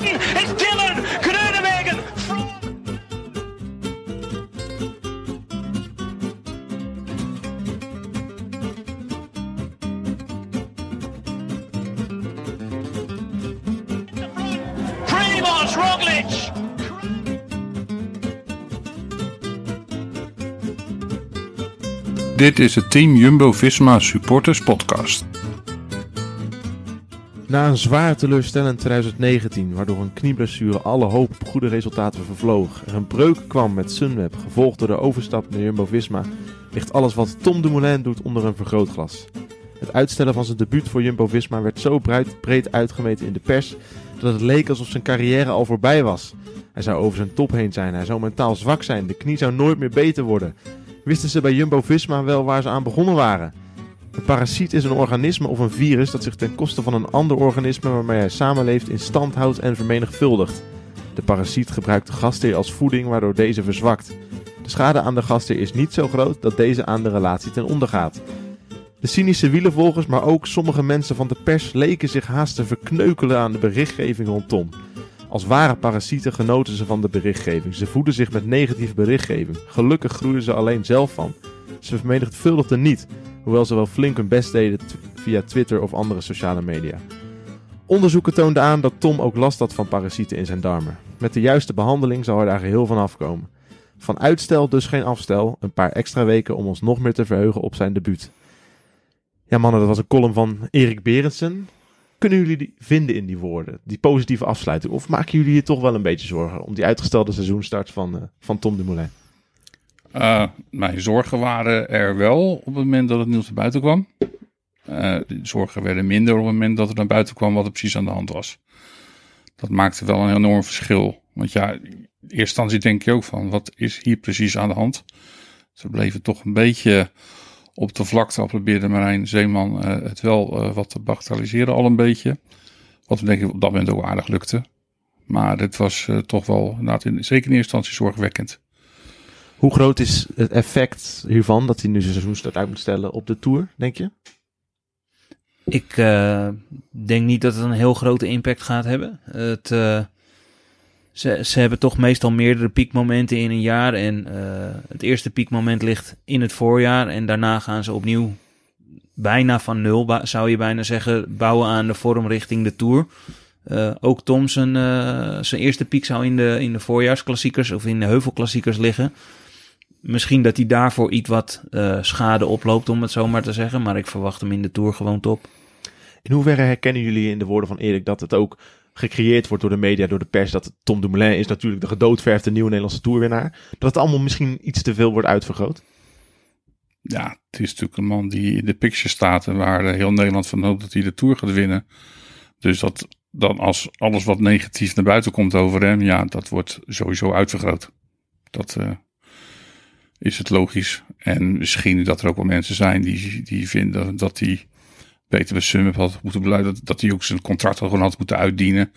Beaten. It's Dylan Groenewegen. Primoz Roglic. Dit is de Team Jumbo-Visma Supporters Podcast. Na een zwaar teleurstellend 2019, waardoor een knieblessure alle hoop op goede resultaten vervloog, er een breuk kwam met Sunweb, gevolgd door de overstap naar Jumbo-Visma, ligt alles wat Tom Dumoulin doet onder een vergrootglas. Het uitstellen van zijn debuut voor Jumbo-Visma werd zo breed, uitgemeten in de pers, dat het leek alsof zijn carrière al voorbij was. Hij zou over zijn top heen zijn, hij zou mentaal zwak zijn, de knie zou nooit meer beter worden. Wisten ze bij Jumbo-Visma wel waar ze aan begonnen waren? Een parasiet is een organisme of een virus dat zich ten koste van een ander organisme waarmee hij samenleeft in stand houdt en vermenigvuldigt. De parasiet gebruikt de gastheer als voeding waardoor deze verzwakt. De schade aan de gastheer is niet zo groot dat deze aan de relatie ten onder gaat. De cynische wielenvolgers, maar ook sommige mensen van de pers leken zich haast te verkneukelen aan de berichtgeving rond Tom. Als ware parasieten genoten ze van de berichtgeving. Ze voeden zich met negatieve berichtgeving. Gelukkig groeien ze alleen zelf van. Ze vermenigvuldigden niet, hoewel ze wel flink hun best deden via Twitter of andere sociale media. Onderzoeken toonden aan dat Tom ook last had van parasieten in zijn darmen. Met de juiste behandeling zal hij daar geheel van afkomen. Van uitstel dus geen afstel, een paar extra weken om ons nog meer te verheugen op zijn debuut. Ja mannen, dat was een column van Erik Berendsen. Kunnen jullie die vinden in die woorden, die positieve afsluiting? Of maken jullie je toch wel een beetje zorgen om die uitgestelde seizoenstart van, eh, van Tom Dumoulin? Eh, mijn zorgen waren er wel op het moment dat het nieuws naar buiten kwam. Eh, de zorgen werden minder op het moment dat er naar buiten kwam wat er precies aan de hand was. Dat maakte wel een enorm verschil. Want ja, in eerste instantie denk je ook van, wat is hier precies aan de hand? Ze bleven toch een beetje op de vlakte, al probeerde Marijn Zeeman eh, het wel wat te bagatelliseren al een beetje. Wat denk ik op dat moment ook aardig lukte. Maar het was toch wel, in, zeker in eerste instantie zorgwekkend. Hoe groot is het effect hiervan dat hij nu zijn seizoenstart uit moet stellen op de Tour, denk je? Ik eh, denk niet dat het een heel grote impact gaat hebben. Het, eh, ze, ze hebben toch meestal meerdere piekmomenten in een jaar. En eh, het eerste piekmoment ligt in het voorjaar. En daarna gaan ze opnieuw bijna van nul, zou je bijna zeggen, bouwen aan de vorm richting de Tour. Ook Tom zijn eerste piek zou in de, in de voorjaarsklassiekers of in de heuvelklassiekers liggen. Misschien dat hij daarvoor iets wat eh, schade oploopt, om het zo maar te zeggen. Maar ik verwacht hem in de Tour gewoon top. In hoeverre herkennen jullie in de woorden van Erik dat het ook gecreëerd wordt door de media, door de pers, dat Tom Dumoulin is natuurlijk de gedoodverfde nieuwe Nederlandse Tourwinnaar, dat het allemaal misschien iets te veel wordt uitvergroot? Ja, het is natuurlijk een man die in de picture staat en waar heel Nederland van hoopt dat hij de Tour gaat winnen. Dus dat dan als alles wat negatief naar buiten komt over hem, ja, dat wordt sowieso uitvergroot. Dat eh, is het logisch. En misschien dat er ook wel mensen zijn die, die vinden dat hij beter bij Sunweb had moeten blijven. Dat, hij ook zijn contract gewoon had moeten uitdienen.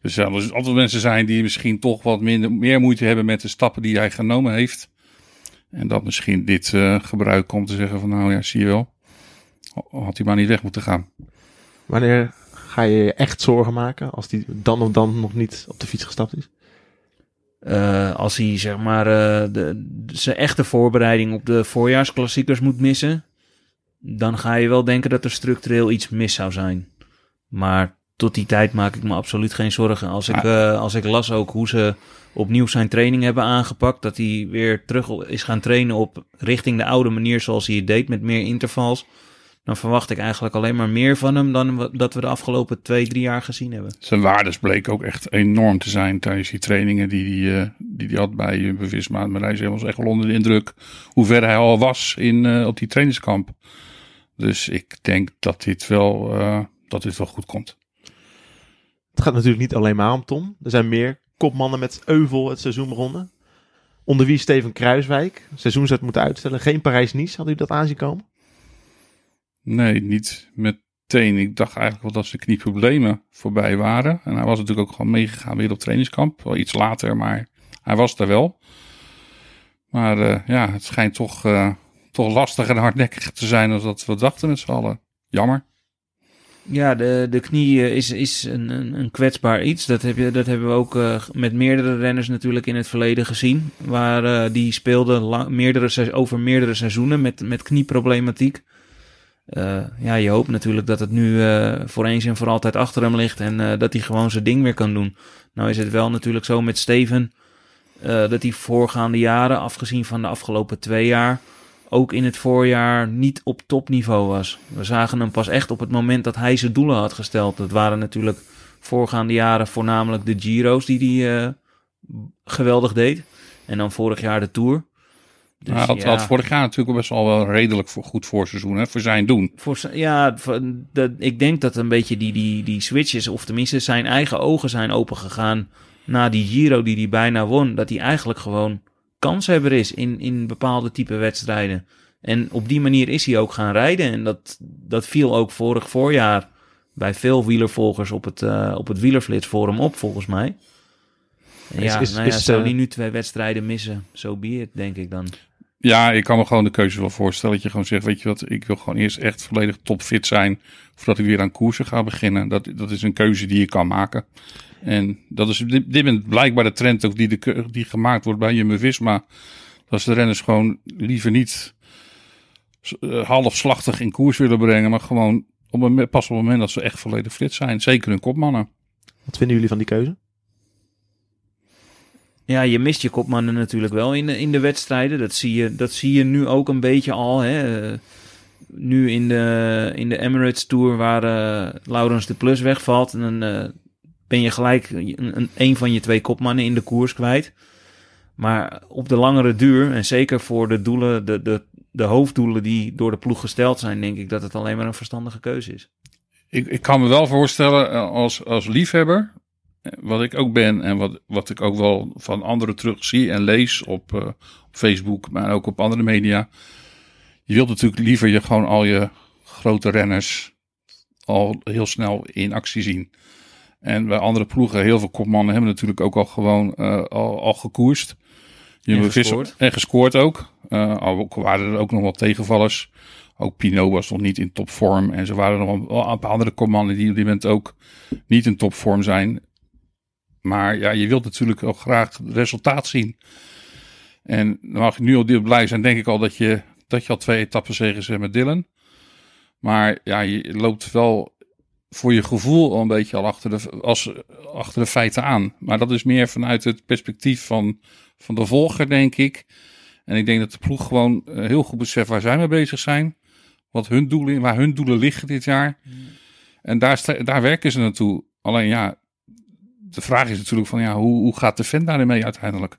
Dus ja, er altijd mensen zijn die misschien toch wat minder, meer moeite hebben met de stappen die hij genomen heeft. En dat misschien dit eh, gebruik komt te zeggen van nou ja, zie je wel. Had hij maar niet weg moeten gaan. Wanneer ga je je echt zorgen maken als hij dan of dan nog niet op de fiets gestapt is? Eh, als hij zeg maar eh, de, zijn echte voorbereiding op de voorjaarsklassiekers moet missen, dan ga je wel denken dat er structureel iets mis zou zijn. Maar tot die tijd maak ik me absoluut geen zorgen. Als ik, eh, als ik las ook hoe ze opnieuw zijn training hebben aangepakt, dat hij weer terug is gaan trainen op richting de oude manier zoals hij het deed met meer intervals, dan verwacht ik eigenlijk alleen maar meer van hem dan we- dat we de afgelopen twee, drie jaar gezien hebben. Zijn waardes bleken ook echt enorm te zijn tijdens die trainingen die hij, eh, die hij had bij Jumbo-Visma. Maar hij was echt wel onder de indruk hoe ver hij al was in, eh, op die trainingskamp. Dus ik denk dat dit, wel, eh, dat dit wel goed komt. Het gaat natuurlijk niet alleen maar om Tom. Er zijn meer kopmannen met euvel het seizoen begonnen. Onder wie Steven Kruiswijk. Seizoenstart moeten uitstellen. Geen Parijs-Nice. Had u dat aanzien komen? Nee, niet meteen. Ik dacht eigenlijk wel dat zijn knieproblemen voorbij waren. En hij was natuurlijk ook gewoon meegegaan weer op trainingskamp. Wel iets later, maar hij was er wel. Maar eh, ja, het schijnt toch, eh, toch lastig en hardnekkig te zijn als dat we dachten met z'n allen. Jammer. Ja, de, de knie eh, is, is een, een, kwetsbaar iets. Dat, heb je, dat hebben we ook met meerdere renners natuurlijk in het verleden gezien. Waar die speelden meerdere, over meerdere seizoenen met, met knieproblematiek. Uh, ja, je hoopt natuurlijk dat het nu voor eens en voor altijd achter hem ligt. En dat hij gewoon zijn ding weer kan doen. Nou is het wel natuurlijk zo met Steven. dat hij voorgaande jaren, afgezien van de afgelopen twee jaar ook in het voorjaar niet op topniveau was. We zagen hem pas echt op het moment dat hij zijn doelen had gesteld. Dat waren natuurlijk voorgaande jaren voornamelijk de Giro's die hij geweldig deed. En dan vorig jaar de Tour. Dus, hij had, ja, had, vorig jaar natuurlijk best al wel redelijk voor, goed voorseizoen, hè, voor zijn doen. Voor, ja, voor, de, ik denk dat een beetje die, die, die switches, of tenminste zijn eigen ogen zijn opengegaan na die Giro die hij bijna won. Dat hij eigenlijk gewoon kanshebber is in, in bepaalde type wedstrijden. En op die manier is hij ook gaan rijden. En dat, dat viel ook vorig voorjaar bij veel wielervolgers op het, uh, op het wielerflitsforum op, volgens mij. Ja, is, is, nou ja, is, zou hij uh, nu twee wedstrijden missen? Zo so be it, denk ik dan. Ja, ik kan me gewoon de keuze wel voorstellen. Dat je gewoon zegt, weet je wat, ik wil gewoon eerst echt volledig topfit zijn. Voordat ik weer aan koersen ga beginnen. Dat, dat is een keuze die je kan maken. En dat is dit, dit blijkbaar de trend ook die, de, die gemaakt wordt bij Jumbo-Visma. Dat ze de renners gewoon liever niet uh, halfslachtig in koers willen brengen. Maar gewoon op een, pas op het moment dat ze echt volledig fit zijn. Zeker hun kopmannen. Wat vinden jullie van die keuze? Ja, je mist je kopmannen natuurlijk wel in de, in de wedstrijden. Dat zie, je, dat zie je nu ook een beetje al. Hè. Uh, nu in de, in de Emirates Tour waar uh, Laurens de Plus wegvalt. Dan uh, ben je gelijk een, een van je twee kopmannen in de koers kwijt. Maar op de langere duur, en zeker voor de doelen, de, de, de hoofddoelen die door de ploeg gesteld zijn, denk ik dat het alleen maar een verstandige keuze is. Ik, ik kan me wel voorstellen als, als liefhebber wat ik ook ben en wat, wat ik ook wel van anderen terug zie en lees op, uh, op Facebook, maar ook op andere media. Je wilt natuurlijk liever je gewoon al je grote renners al heel snel in actie zien. En bij andere ploegen, heel veel kopmannen hebben natuurlijk ook al gewoon uh, al, al gekoerst. Je en gescoord. En gescoord ook. Uh, al waren er ook nog wat tegenvallers. Ook Pinot was nog niet in topvorm. En ze waren nog wel een paar andere kopmannen die op dit moment ook niet in topvorm zijn. Maar ja, je wilt natuurlijk ook graag resultaat zien. En dan mag je nu al blij zijn, denk ik al, dat je, dat je al twee etappen zegens hebt met Dylan. Maar ja, je loopt wel voor je gevoel al een beetje al achter de, als, achter de feiten aan. Maar dat is meer vanuit het perspectief van, van de volger, denk ik. En ik denk dat de ploeg gewoon eh, heel goed beseft waar zij mee bezig zijn. Wat hun doelen, waar hun doelen liggen dit jaar. Mm. En daar, daar werken ze naartoe. Alleen ja, de vraag is natuurlijk van ja, hoe, hoe gaat de vent daarmee uiteindelijk?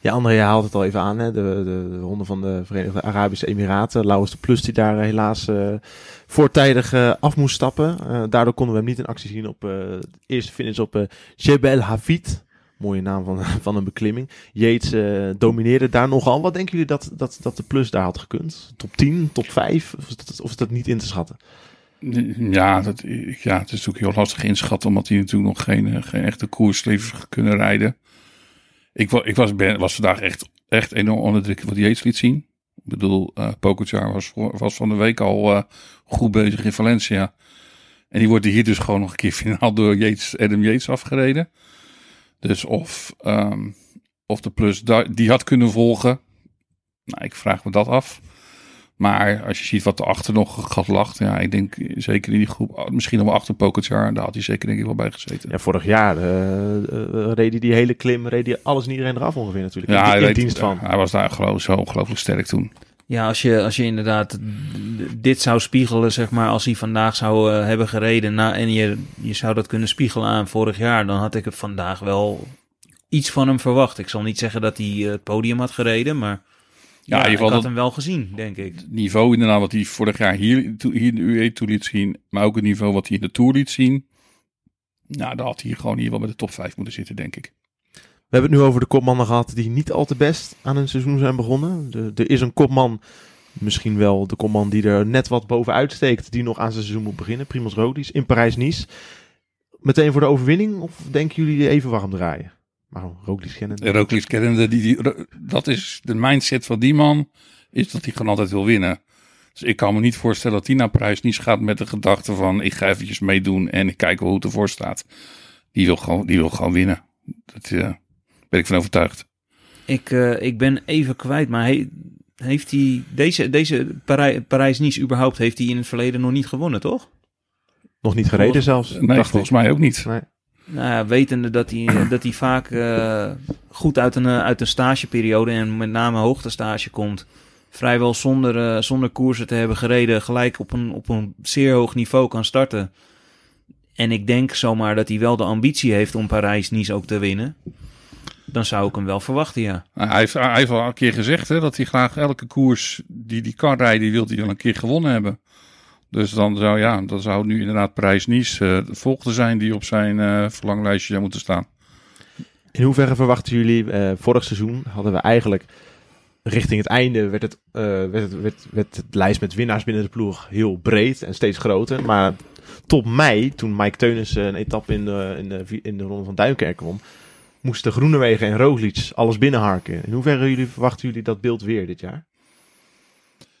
Ja, André, je haalt het al even aan, hè? De, de, de ronde van de Verenigde Arabische Emiraten. Laurens de Plus die daar eh, helaas uh, voortijdig uh, af moest stappen. Daardoor konden we hem niet in actie zien op de eerste finish op Jebel Hafid. Mooie naam van, van een beklimming. Yates domineerde daar nogal. Wat denken jullie dat, dat, dat de Plus daar had gekund? Top 10, top 5? Of is dat, of is dat niet in te schatten? Ja, ja, het is natuurlijk heel lastig inschatten, omdat hij natuurlijk nog geen, geen echte heeft kunnen rijden. Ik, ik was, was vandaag echt, echt enorm onder de wat Yates liet zien. Ik bedoel, uh, was, was van de week al uh, goed bezig in Valencia. En die wordt hier dus gewoon nog een keer finaal door Yates, Adam Yates afgereden. Dus of, um, of de plus die had kunnen volgen. Nou, ik vraag me dat af. Maar als je ziet wat erachter nog gat lacht, ja, ik denk zeker in die groep, misschien nog wel achter Pokertjar, daar had hij zeker denk ik wel bij gezeten. Ja, vorig jaar uh, uh, reed hij die hele klim, reed hij alles en iedereen eraf ongeveer natuurlijk. Ja, in, in reed, dienst van. Hij was daar geloof, zo ongelooflijk sterk toen. Ja, als je, als je inderdaad dit zou spiegelen, zeg maar, als hij vandaag zou uh, hebben gereden na, en je, je zou dat kunnen spiegelen aan vorig jaar, dan had ik het vandaag wel iets van hem verwacht. Ik zal niet zeggen dat hij het podium had gereden, maar ja, ja in ieder geval ik had hem wel gezien, denk ik. Het niveau inderdaad wat hij vorig jaar hier, hier in de UE toe liet zien, maar ook het niveau wat hij in de Tour liet zien. Nou, daar had hij gewoon hier wel met de top 5 moeten zitten, denk ik. We hebben het nu over de kopmannen gehad die niet al te best aan een seizoen zijn begonnen. er is een kopman, misschien wel de kopman die er net wat bovenuit steekt, die nog aan zijn seizoen moet beginnen. Primoz Roglic in Parijs-Nice. Meteen voor de overwinning of denken jullie even warm draaien? Maar Roglic kennende. Roglic kennende, die, die, dat is de mindset van die man, is dat hij gewoon altijd wil winnen. Dus ik kan me niet voorstellen dat hij naar Parijs niet gaat met de gedachte van ik ga eventjes meedoen en ik kijk hoe het ervoor staat. Die wil gewoon, die wil gewoon winnen. Dat uh, ben ik van overtuigd. Ik, uh, ik ben even kwijt, maar he, heeft hij deze, deze Parij, Parijs-Nice überhaupt heeft hij in het verleden nog niet gewonnen, toch? Nog niet gereden zelfs? Nee, volgens mij ook niet. Nee. Nou ja, wetende dat hij, dat hij vaak uh, goed uit een, uit een stageperiode en met name hoogtestage komt. Vrijwel zonder, uh, zonder koersen te hebben gereden, gelijk op een, op een zeer hoog niveau kan starten. En ik denk zomaar dat hij wel de ambitie heeft om Parijs-Nice ook te winnen. Dan zou ik hem wel verwachten, ja. Nou, hij, heeft, hij heeft al een keer gezegd hè, dat hij graag elke koers die die kan rijden, die wil hij wel een keer gewonnen hebben. Dus dan zou, ja, dan zou nu inderdaad Parijs-Nice uh, de volgende zijn die op zijn uh, verlanglijstje zou moeten staan. In hoeverre verwachten jullie, uh, vorig seizoen hadden we eigenlijk richting het einde werd het, werd, het, werd, werd het lijst met winnaars binnen de ploeg heel breed en steeds groter. Maar tot mei, toen Mike Teunissen een etappe in de, in de, in de Ronde van Duinkerk won, moesten Groenewegen en Roglic alles binnenharken. In hoeverre jullie, verwachten jullie dat beeld weer dit jaar?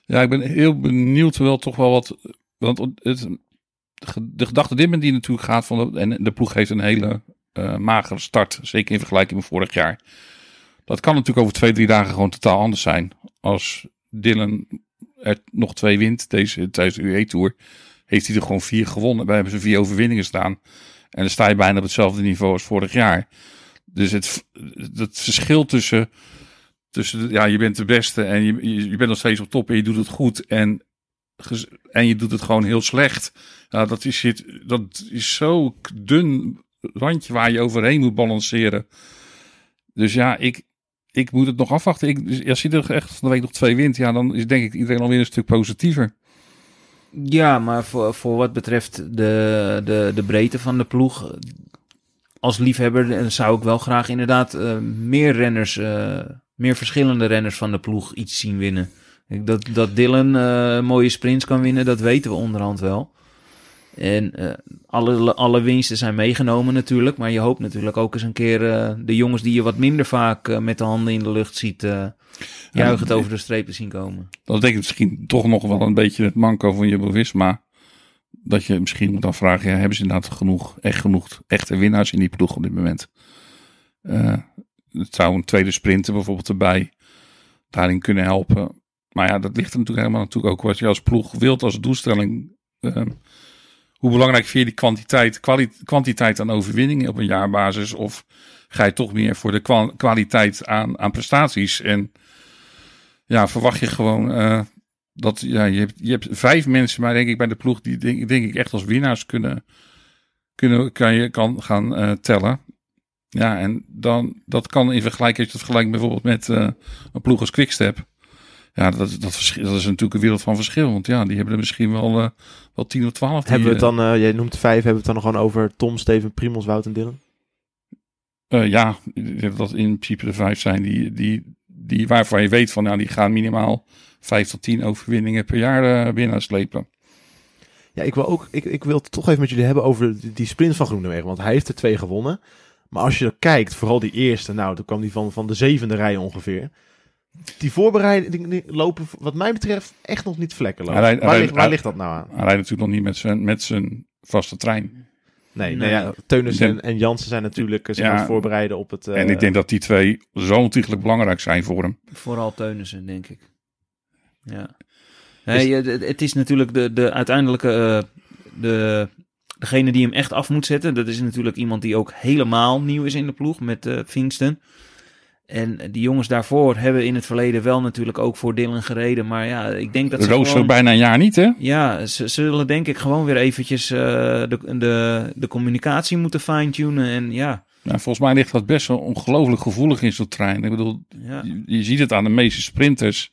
Ja, ik ben heel benieuwd wel toch wel wat... Want het, de gedachte dit die natuurlijk gaat van... En de ploeg heeft een hele uh, magere start. Zeker in vergelijking met vorig jaar. Dat kan natuurlijk over twee, drie dagen gewoon totaal anders zijn. Als Dylan er nog twee wint deze, tijdens de UE-tour, heeft hij er gewoon vier gewonnen. Wij hebben ze vier overwinningen staan. En dan sta je bijna op hetzelfde niveau als vorig jaar. Dus het, verschil tussen, tussen, ja, je bent de beste en je, je bent nog steeds op top en je doet het goed. En, en je doet het gewoon heel slecht. Dat, is, dat is zo dun randje waar je overheen moet balanceren. Dus ja, ik, ik moet het nog afwachten. Ik, als je er echt van de week nog twee wint, ja, dan is denk ik iedereen alweer een stuk positiever. Ja, maar voor, voor wat betreft de, de, de breedte van de ploeg, als liefhebber zou ik wel graag inderdaad uh, meer renners, uh, meer verschillende renners van de ploeg iets zien winnen. Dat, dat Dylan uh, mooie sprints kan winnen, dat weten we onderhand wel. En uh, alle, alle winsten zijn meegenomen natuurlijk. Maar je hoopt natuurlijk ook eens een keer uh, de jongens die je wat minder vaak uh, met de handen in de lucht ziet, juichend over de streep te zien komen. Dat betekent misschien toch nog wel een beetje het manco van Jumbo-Visma. Dat je misschien moet dan vragen, ja, hebben ze inderdaad genoeg, echt genoeg echte winnaars in die ploeg op dit moment? het zou een tweede sprinter bijvoorbeeld erbij daarin kunnen helpen. Maar ja, dat ligt er natuurlijk helemaal natuurlijk ook wat je als ploeg wilt als doelstelling hoe belangrijk vind je die kwantiteit, kwantiteit aan overwinningen op een jaarbasis? Of ga je toch meer voor de kwaliteit aan, aan prestaties? En ja, verwacht je gewoon uh, dat ja, je, hebt, je hebt vijf mensen, maar denk ik bij de ploeg, die denk, ik echt als winnaars kunnen, kunnen kan je kan gaan uh, tellen. Ja, en dan, dat kan in vergelijking, als je het vergelijkt bijvoorbeeld met uh, een ploeg als Quickstep. Ja, dat, dat, dat is natuurlijk een wereld van verschil. Want ja, die hebben er misschien wel, uh, wel 10 of 12. Hebben we het dan, uh, jij noemt vijf, hebben we het dan gewoon over Tom, Steven, Primos, Wout en Dylan? Uh, ja, dat in principe de vijf zijn die, die, die, waarvan je weet van, ja, die gaan minimaal vijf tot tien overwinningen per jaar binnen slepen. Ja, ik wil, ook, ik, ik wil het toch even met jullie hebben over die sprint van Groenewegen. Want hij heeft er twee gewonnen. Maar als je kijkt, vooral die eerste, nou, toen kwam die van, van de zevende rij ongeveer die voorbereidingen lopen, wat mij betreft, echt nog niet vlekkeloos. Waar, ligt, waar ligt dat nou aan? Hij rijdt natuurlijk nog niet met zijn, met zijn vaste trein. Nee, nee. Nou ja, Teunis en, en Jansen zijn natuurlijk zich ja, aan het voorbereiden op het... Uh, en ik denk dat die twee zo ontiegelijk belangrijk zijn voor hem. Vooral Teunissen, denk ik. Ja. Nee, dus, het is natuurlijk de, de uiteindelijke... Uh, de, degene die hem echt af moet zetten. Dat is natuurlijk iemand die ook helemaal nieuw is in de ploeg met uh, Pfingsten. En die jongens daarvoor hebben in het verleden wel natuurlijk ook voor Dylan gereden. Maar ja, ik denk dat ze Roos gewoon, bijna een jaar niet, hè? Ja, ze zullen denk ik gewoon weer eventjes uh, de, de, de communicatie moeten fine-tunen. En ja... Nou, volgens mij ligt dat best wel ongelooflijk gevoelig in zo'n trein. Ik bedoel, ja. je, je, ziet het aan de meeste sprinters.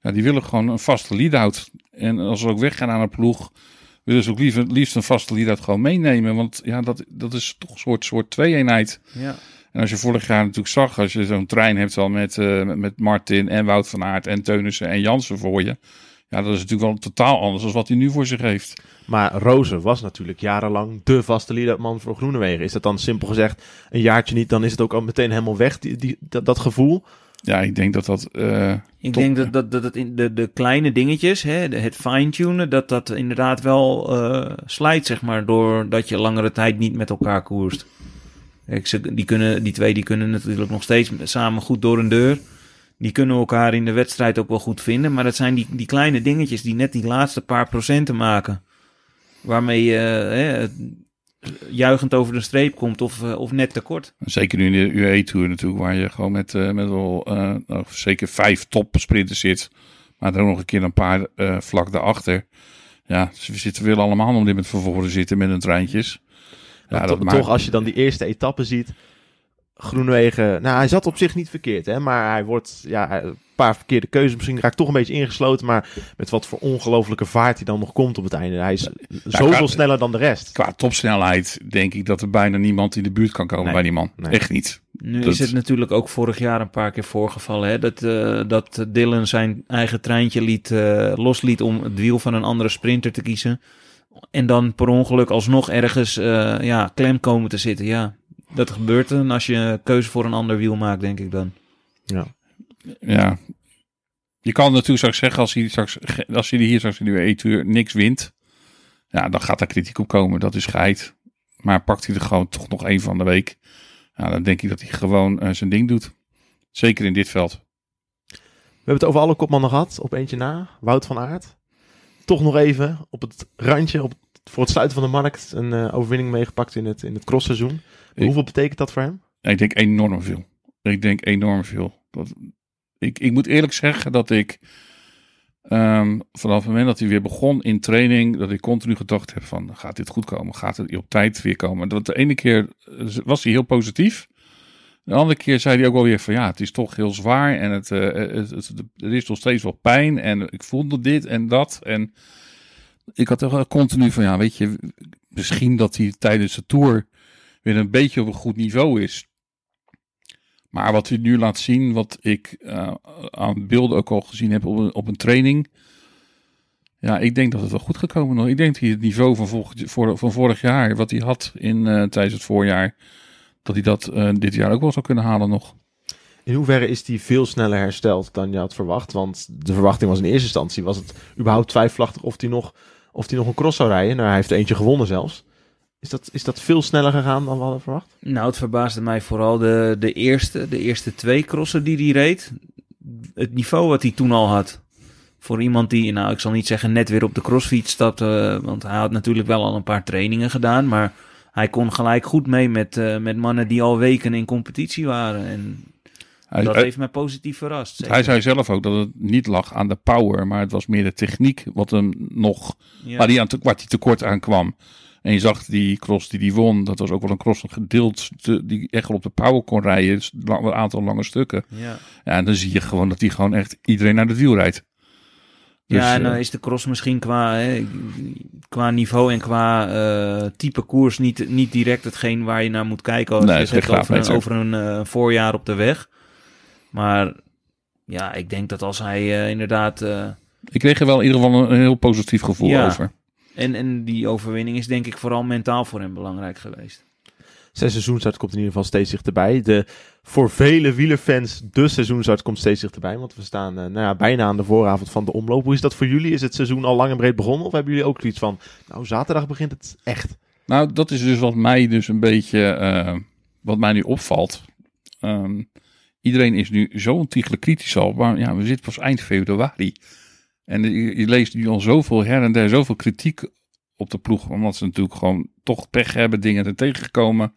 Ja, die willen gewoon een vaste lead-out. En als ze ook weggaan aan een ploeg, willen ze ook liever, liefst een vaste lead-out gewoon meenemen. Want ja, dat, dat is toch een soort, soort twee-eenheid. Ja. En als je vorig jaar natuurlijk zag, als je zo'n trein hebt al met, uh, met Martin en Wout van Aert en Teunissen en Jansen voor je. Ja, dat is natuurlijk wel totaal anders dan wat hij nu voor zich heeft. Maar Rozen was natuurlijk jarenlang de vaste leaderman voor Groenewegen. Is dat dan simpel gezegd een jaartje niet, dan is het ook al meteen helemaal weg, die, die, dat, dat gevoel? Ja, ik denk dat dat... eh, Ik Top, denk dat, dat, dat het in de, de kleine dingetjes, hè, de- het fine-tunen, dat dat inderdaad wel eh, slijt, zeg maar, doordat je langere tijd niet met elkaar koerst. Ze, die, kunnen, die twee die kunnen natuurlijk nog steeds samen goed door een deur. Die kunnen elkaar in de wedstrijd ook wel goed vinden. Maar dat zijn die, die kleine dingetjes die net die laatste paar procenten maken. Waarmee je hè, juichend over de streep komt of, eh, of net tekort. Zeker nu in de UE-tour natuurlijk, waar je gewoon met, eh, met wel eh, zeker vijf topsprinters zit. Maar er ook nog een keer een paar eh, vlak daarachter. Ja, dus we zitten willen allemaal om dit met van voren zitten met een treintjes. Ja, Maar dat to- maakt- toch, als je dan die eerste etappe ziet. Groenwegen, nou hij zat op zich niet verkeerd, hè, maar hij wordt, ja, een paar verkeerde keuzes, misschien raakt toch een beetje ingesloten, maar met wat voor ongelofelijke vaart hij dan nog komt op het einde. Hij is zoveel qua- sneller dan de rest. Qua topsnelheid denk ik dat er bijna niemand in de buurt kan komen Nee, bij die man. nee. Echt niet. Nu Dat- is het natuurlijk ook vorig jaar een paar keer voorgevallen. Hè? Dat, eh, dat Dylan zijn eigen treintje liet, eh, losliet om het wiel van een andere sprinter te kiezen. En dan per ongeluk alsnog ergens eh, ja, klem komen te zitten. Ja, dat gebeurt dan als je een keuze voor een ander wiel maakt, denk ik dan. Ja. Ja. Je kan natuurlijk straks zeggen, als hij, straks, als hij hier straks in de UE-tour niks wint. Ja, dan gaat daar kritiek op komen. Dat is geheid. Maar pakt hij er gewoon toch nog één van de week. Ja, dan denk ik dat hij gewoon eh, zijn ding doet. Zeker in dit veld. We hebben het over alle kopmannen gehad, op eentje na, Wout van Aert. Toch nog even op het randje, op, voor het sluiten van de markt, een eh, overwinning meegepakt in het, in het crossseizoen. Ik- Hoeveel betekent dat voor hem? Ik denk enorm veel. Ik denk enorm veel. Dat, ik, ik moet eerlijk zeggen dat ik ehm, vanaf het moment dat hij weer begon in training, dat ik continu gedacht heb van, gaat dit goed komen? Gaat het op tijd weer komen? Dat de ene keer eh, was hij heel positief. De andere keer zei hij ook wel weer van, ja, het is toch heel zwaar en het, eh, het, het- er is nog steeds wel pijn en ik voelde dit en dat. En ik had toch continu van, ja, weet je, misschien dat hij tijdens de Tour weer een beetje op een goed niveau is. Maar wat hij nu laat zien, wat ik eh, aan beelden ook al gezien heb op een, op een training. Ja, ik denk dat het wel goed gekomen is. Ik denk dat hij het niveau van, voor, van vorig jaar, wat hij had in, eh, tijdens het voorjaar, dat hij dat eh, dit jaar ook wel zou kunnen halen nog. In hoeverre is hij veel sneller hersteld dan je had verwacht? Want de verwachting was in eerste instantie, was het überhaupt twijfelachtig of hij nog, of hij nog een cross zou rijden. Nou, hij heeft er eentje gewonnen zelfs. Is dat, is dat veel sneller gegaan dan we hadden verwacht? Nou, het verbaasde mij vooral de, de, eerste, de eerste twee crossen die hij reed. Het niveau wat hij toen al had. Voor iemand die, nou, ik zal niet zeggen net weer op de crossfiets stapte. Want hij had natuurlijk wel al een paar trainingen gedaan. Maar hij kon gelijk goed mee met, eh, met mannen die al weken in competitie waren. En Hij, dat heeft mij positief verrast. zeker. hij zei zelf ook dat het niet lag aan de power, maar het was meer de techniek wat hem nog Ja. waar hij aan te, waar hij tekort aan kwam. En je zag die cross die hij won, dat was ook wel een cross gedeeld, die echt wel op de power kon rijden. Dus een aantal lange stukken. Ja. Ja, en dan zie je gewoon dat hij gewoon echt iedereen naar de wiel rijdt. Dus, ja, en dan eh, is de cross misschien qua, hè, qua niveau en qua eh, type koers niet, niet direct hetgeen waar je naar moet kijken als Nee, je het hebt over, een- over een eh, voorjaar op de weg. Maar ja, ik denk dat als hij inderdaad... ik kreeg er wel in ieder geval een, een heel positief gevoel Ja. over. en, en die overwinning is denk ik vooral mentaal voor hem belangrijk geweest. Zijn komt in ieder geval steeds dichterbij. De, voor vele wielerfans, de seizoenstart komt steeds dichterbij. Want we staan eh, nou ja, bijna aan de vooravond van de omloop. Hoe is dat voor jullie? Is het seizoen al lang en breed begonnen? Of hebben jullie ook zoiets van, nou zaterdag begint het echt? Nou, dat is dus wat mij dus een beetje, eh, wat mij nu opvalt. Ehm, iedereen is nu zo ontiegelijk kritisch al, maar ja, we zitten pas eind februari. En je, je leest nu al zoveel her en der, zoveel kritiek op de ploeg, omdat ze natuurlijk gewoon toch pech hebben, dingen er tegengekomen.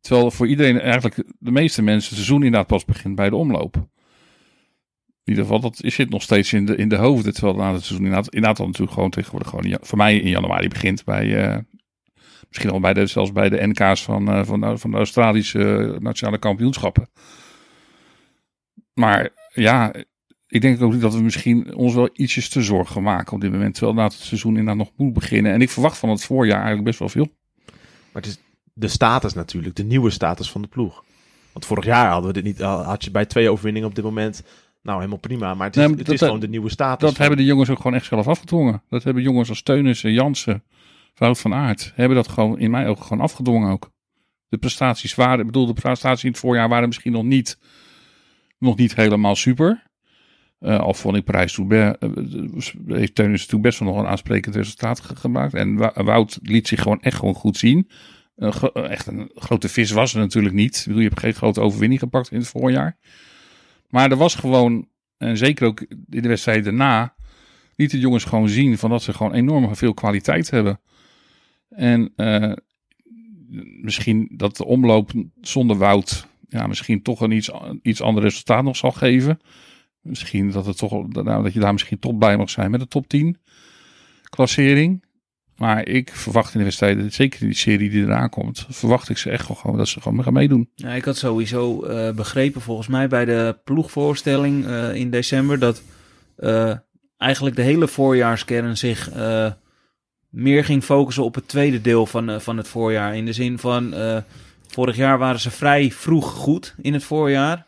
Terwijl voor iedereen, eigenlijk de meeste mensen, het seizoen inderdaad pas begint bij de omloop. In ieder geval, dat zit nog steeds in de, in de hoofden. Terwijl na het seizoen inderdaad, inderdaad al natuurlijk gewoon tegenwoordig gewoon, voor mij in januari begint bij, eh, misschien al bij de, zelfs bij de NK's van, eh, van, van de Australische nationale kampioenschappen. Maar ja, ik denk ook dat we misschien ons wel ietsjes te zorgen maken op dit moment. Terwijl na het seizoen inderdaad nog moet beginnen. En ik verwacht van het voorjaar eigenlijk best wel veel. Maar het is de status natuurlijk, de nieuwe status van de ploeg. Want vorig jaar hadden we dit niet, had je bij twee overwinningen op dit moment, nou helemaal prima. Maar het is, Nee, het dat- is gewoon de nieuwe status. Dat van- hebben de jongens ook gewoon echt zelf afgedwongen. Dat hebben jongens als Teunissen, Jansen, Wout van Aert. Hebben dat gewoon in mijn ogen gewoon afgedwongen ook. De prestaties waren, ik bedoel, de prestaties in het voorjaar waren misschien nog niet nog niet helemaal super. Eh, al vond ik prijs toen uh, heeft Teunissen toen best wel nog een aansprekend resultaat ge- gemaakt. En Wout liet zich gewoon echt gewoon goed zien. Echt een grote vis was er natuurlijk niet. Ik bedoel, je hebt geen grote overwinning gepakt in het voorjaar. Maar er was gewoon, en zeker ook in de wedstrijd daarna, lieten de jongens gewoon zien van dat ze gewoon enorm veel kwaliteit hebben. En eh, misschien dat de omloop zonder Wout ja, misschien toch een iets, iets ander resultaat nog zal geven. Misschien dat, het toch, nou, dat je daar misschien top bij mag zijn met de top 10 klassering. Maar ik verwacht in de wedstrijden, zeker in die serie die eraan komt, verwacht ik ze echt gewoon dat ze gewoon gaan meedoen. Ja, ik had sowieso eh, begrepen volgens mij bij de ploegvoorstelling eh, in december dat eh, eigenlijk de hele voorjaarskern zich meer ging focussen op het tweede deel van, van het voorjaar. In de zin van vorig jaar waren ze vrij vroeg goed in het voorjaar.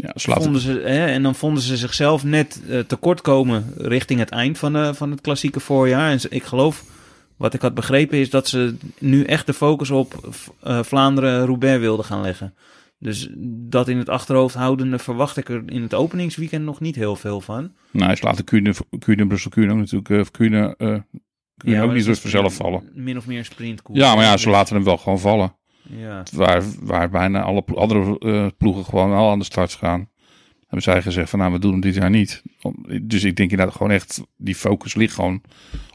Ja, Vonden ze, hè, en dan vonden ze zichzelf net eh, tekort komen richting het eind van, de, van het klassieke voorjaar. En ik geloof, wat ik had begrepen, is dat ze nu echt de focus op eh, Vlaanderen-Roubaix wilden gaan leggen. Dus dat in het achterhoofd houdende verwacht ik er in het openingsweekend nog niet heel veel van. Nou, ze laten Kuhne, Kuhne Brussel Kuhne ook natuurlijk, eh, eh, Kuhne maar ook niet een vanzelf vallen. Min of meer sprintkoers. Ja, maar ja, ze laten hem wel gewoon vallen. Ja. Waar, waar bijna alle plo- andere eh, ploegen gewoon al aan de start gaan. Hebben zij gezegd van nou, we doen hem dit jaar niet. Om- Dus ik denk inderdaad gewoon echt, die focus ligt gewoon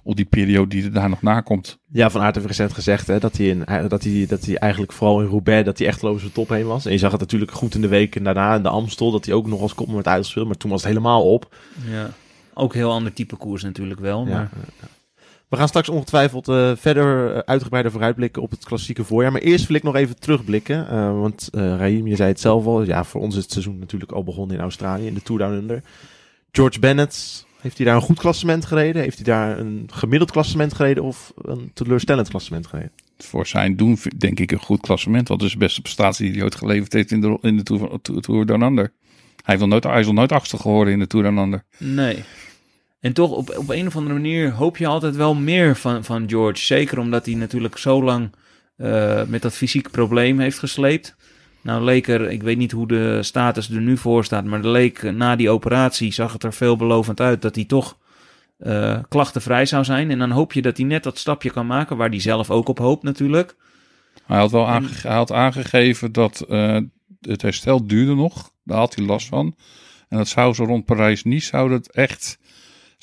op die periode die er daar nog na komt. Ja, Van Aert heeft recent gezegd hè, dat, hij in, dat, hij, dat hij eigenlijk vooral in Roubaix dat hij echt loze top heen was. En je zag het natuurlijk goed in de weken daarna in de Amstel dat hij ook nog als kopman werd uitgespeeld. Maar toen was het helemaal op. ja. Ook heel ander type koers natuurlijk wel. Ja, Maar... ja. We gaan straks ongetwijfeld eh, verder eh, uitgebreider vooruitblikken op het klassieke voorjaar. Maar eerst wil ik nog even terugblikken. eh, want eh Raheem, je zei het zelf al. Ja, voor ons is het seizoen natuurlijk al begonnen in Australië, in de Tour Down Under. George Bennett, heeft hij daar een goed klassement gereden? Heeft hij daar een gemiddeld klassement gereden of een teleurstellend klassement gereden? Voor zijn doen vind- denk ik een goed klassement. Want het is de beste prestatie die hij ooit geleverd heeft in de, in de Tour, Tour, Tour Down Under. Hij, heeft nog nooit, hij is nog nooit achtste geworden in de Tour Down Under. Nee. En toch, op, op een of andere manier hoop je altijd wel meer van, van George. Zeker omdat hij natuurlijk zo lang eh, met dat fysiek probleem heeft gesleept. Nou leek er, ik weet niet hoe de status er nu voor staat, maar leek eh, na die operatie, zag het er veelbelovend uit dat hij toch eh, klachtenvrij zou zijn. En dan hoop je dat hij net dat stapje kan maken, waar hij zelf ook op hoopt natuurlijk. Hij had wel aange- hij had aangegeven dat eh, het herstel duurde nog. Daar had hij last van. En dat zou zo rond Parijs-Nice, zou dat echt,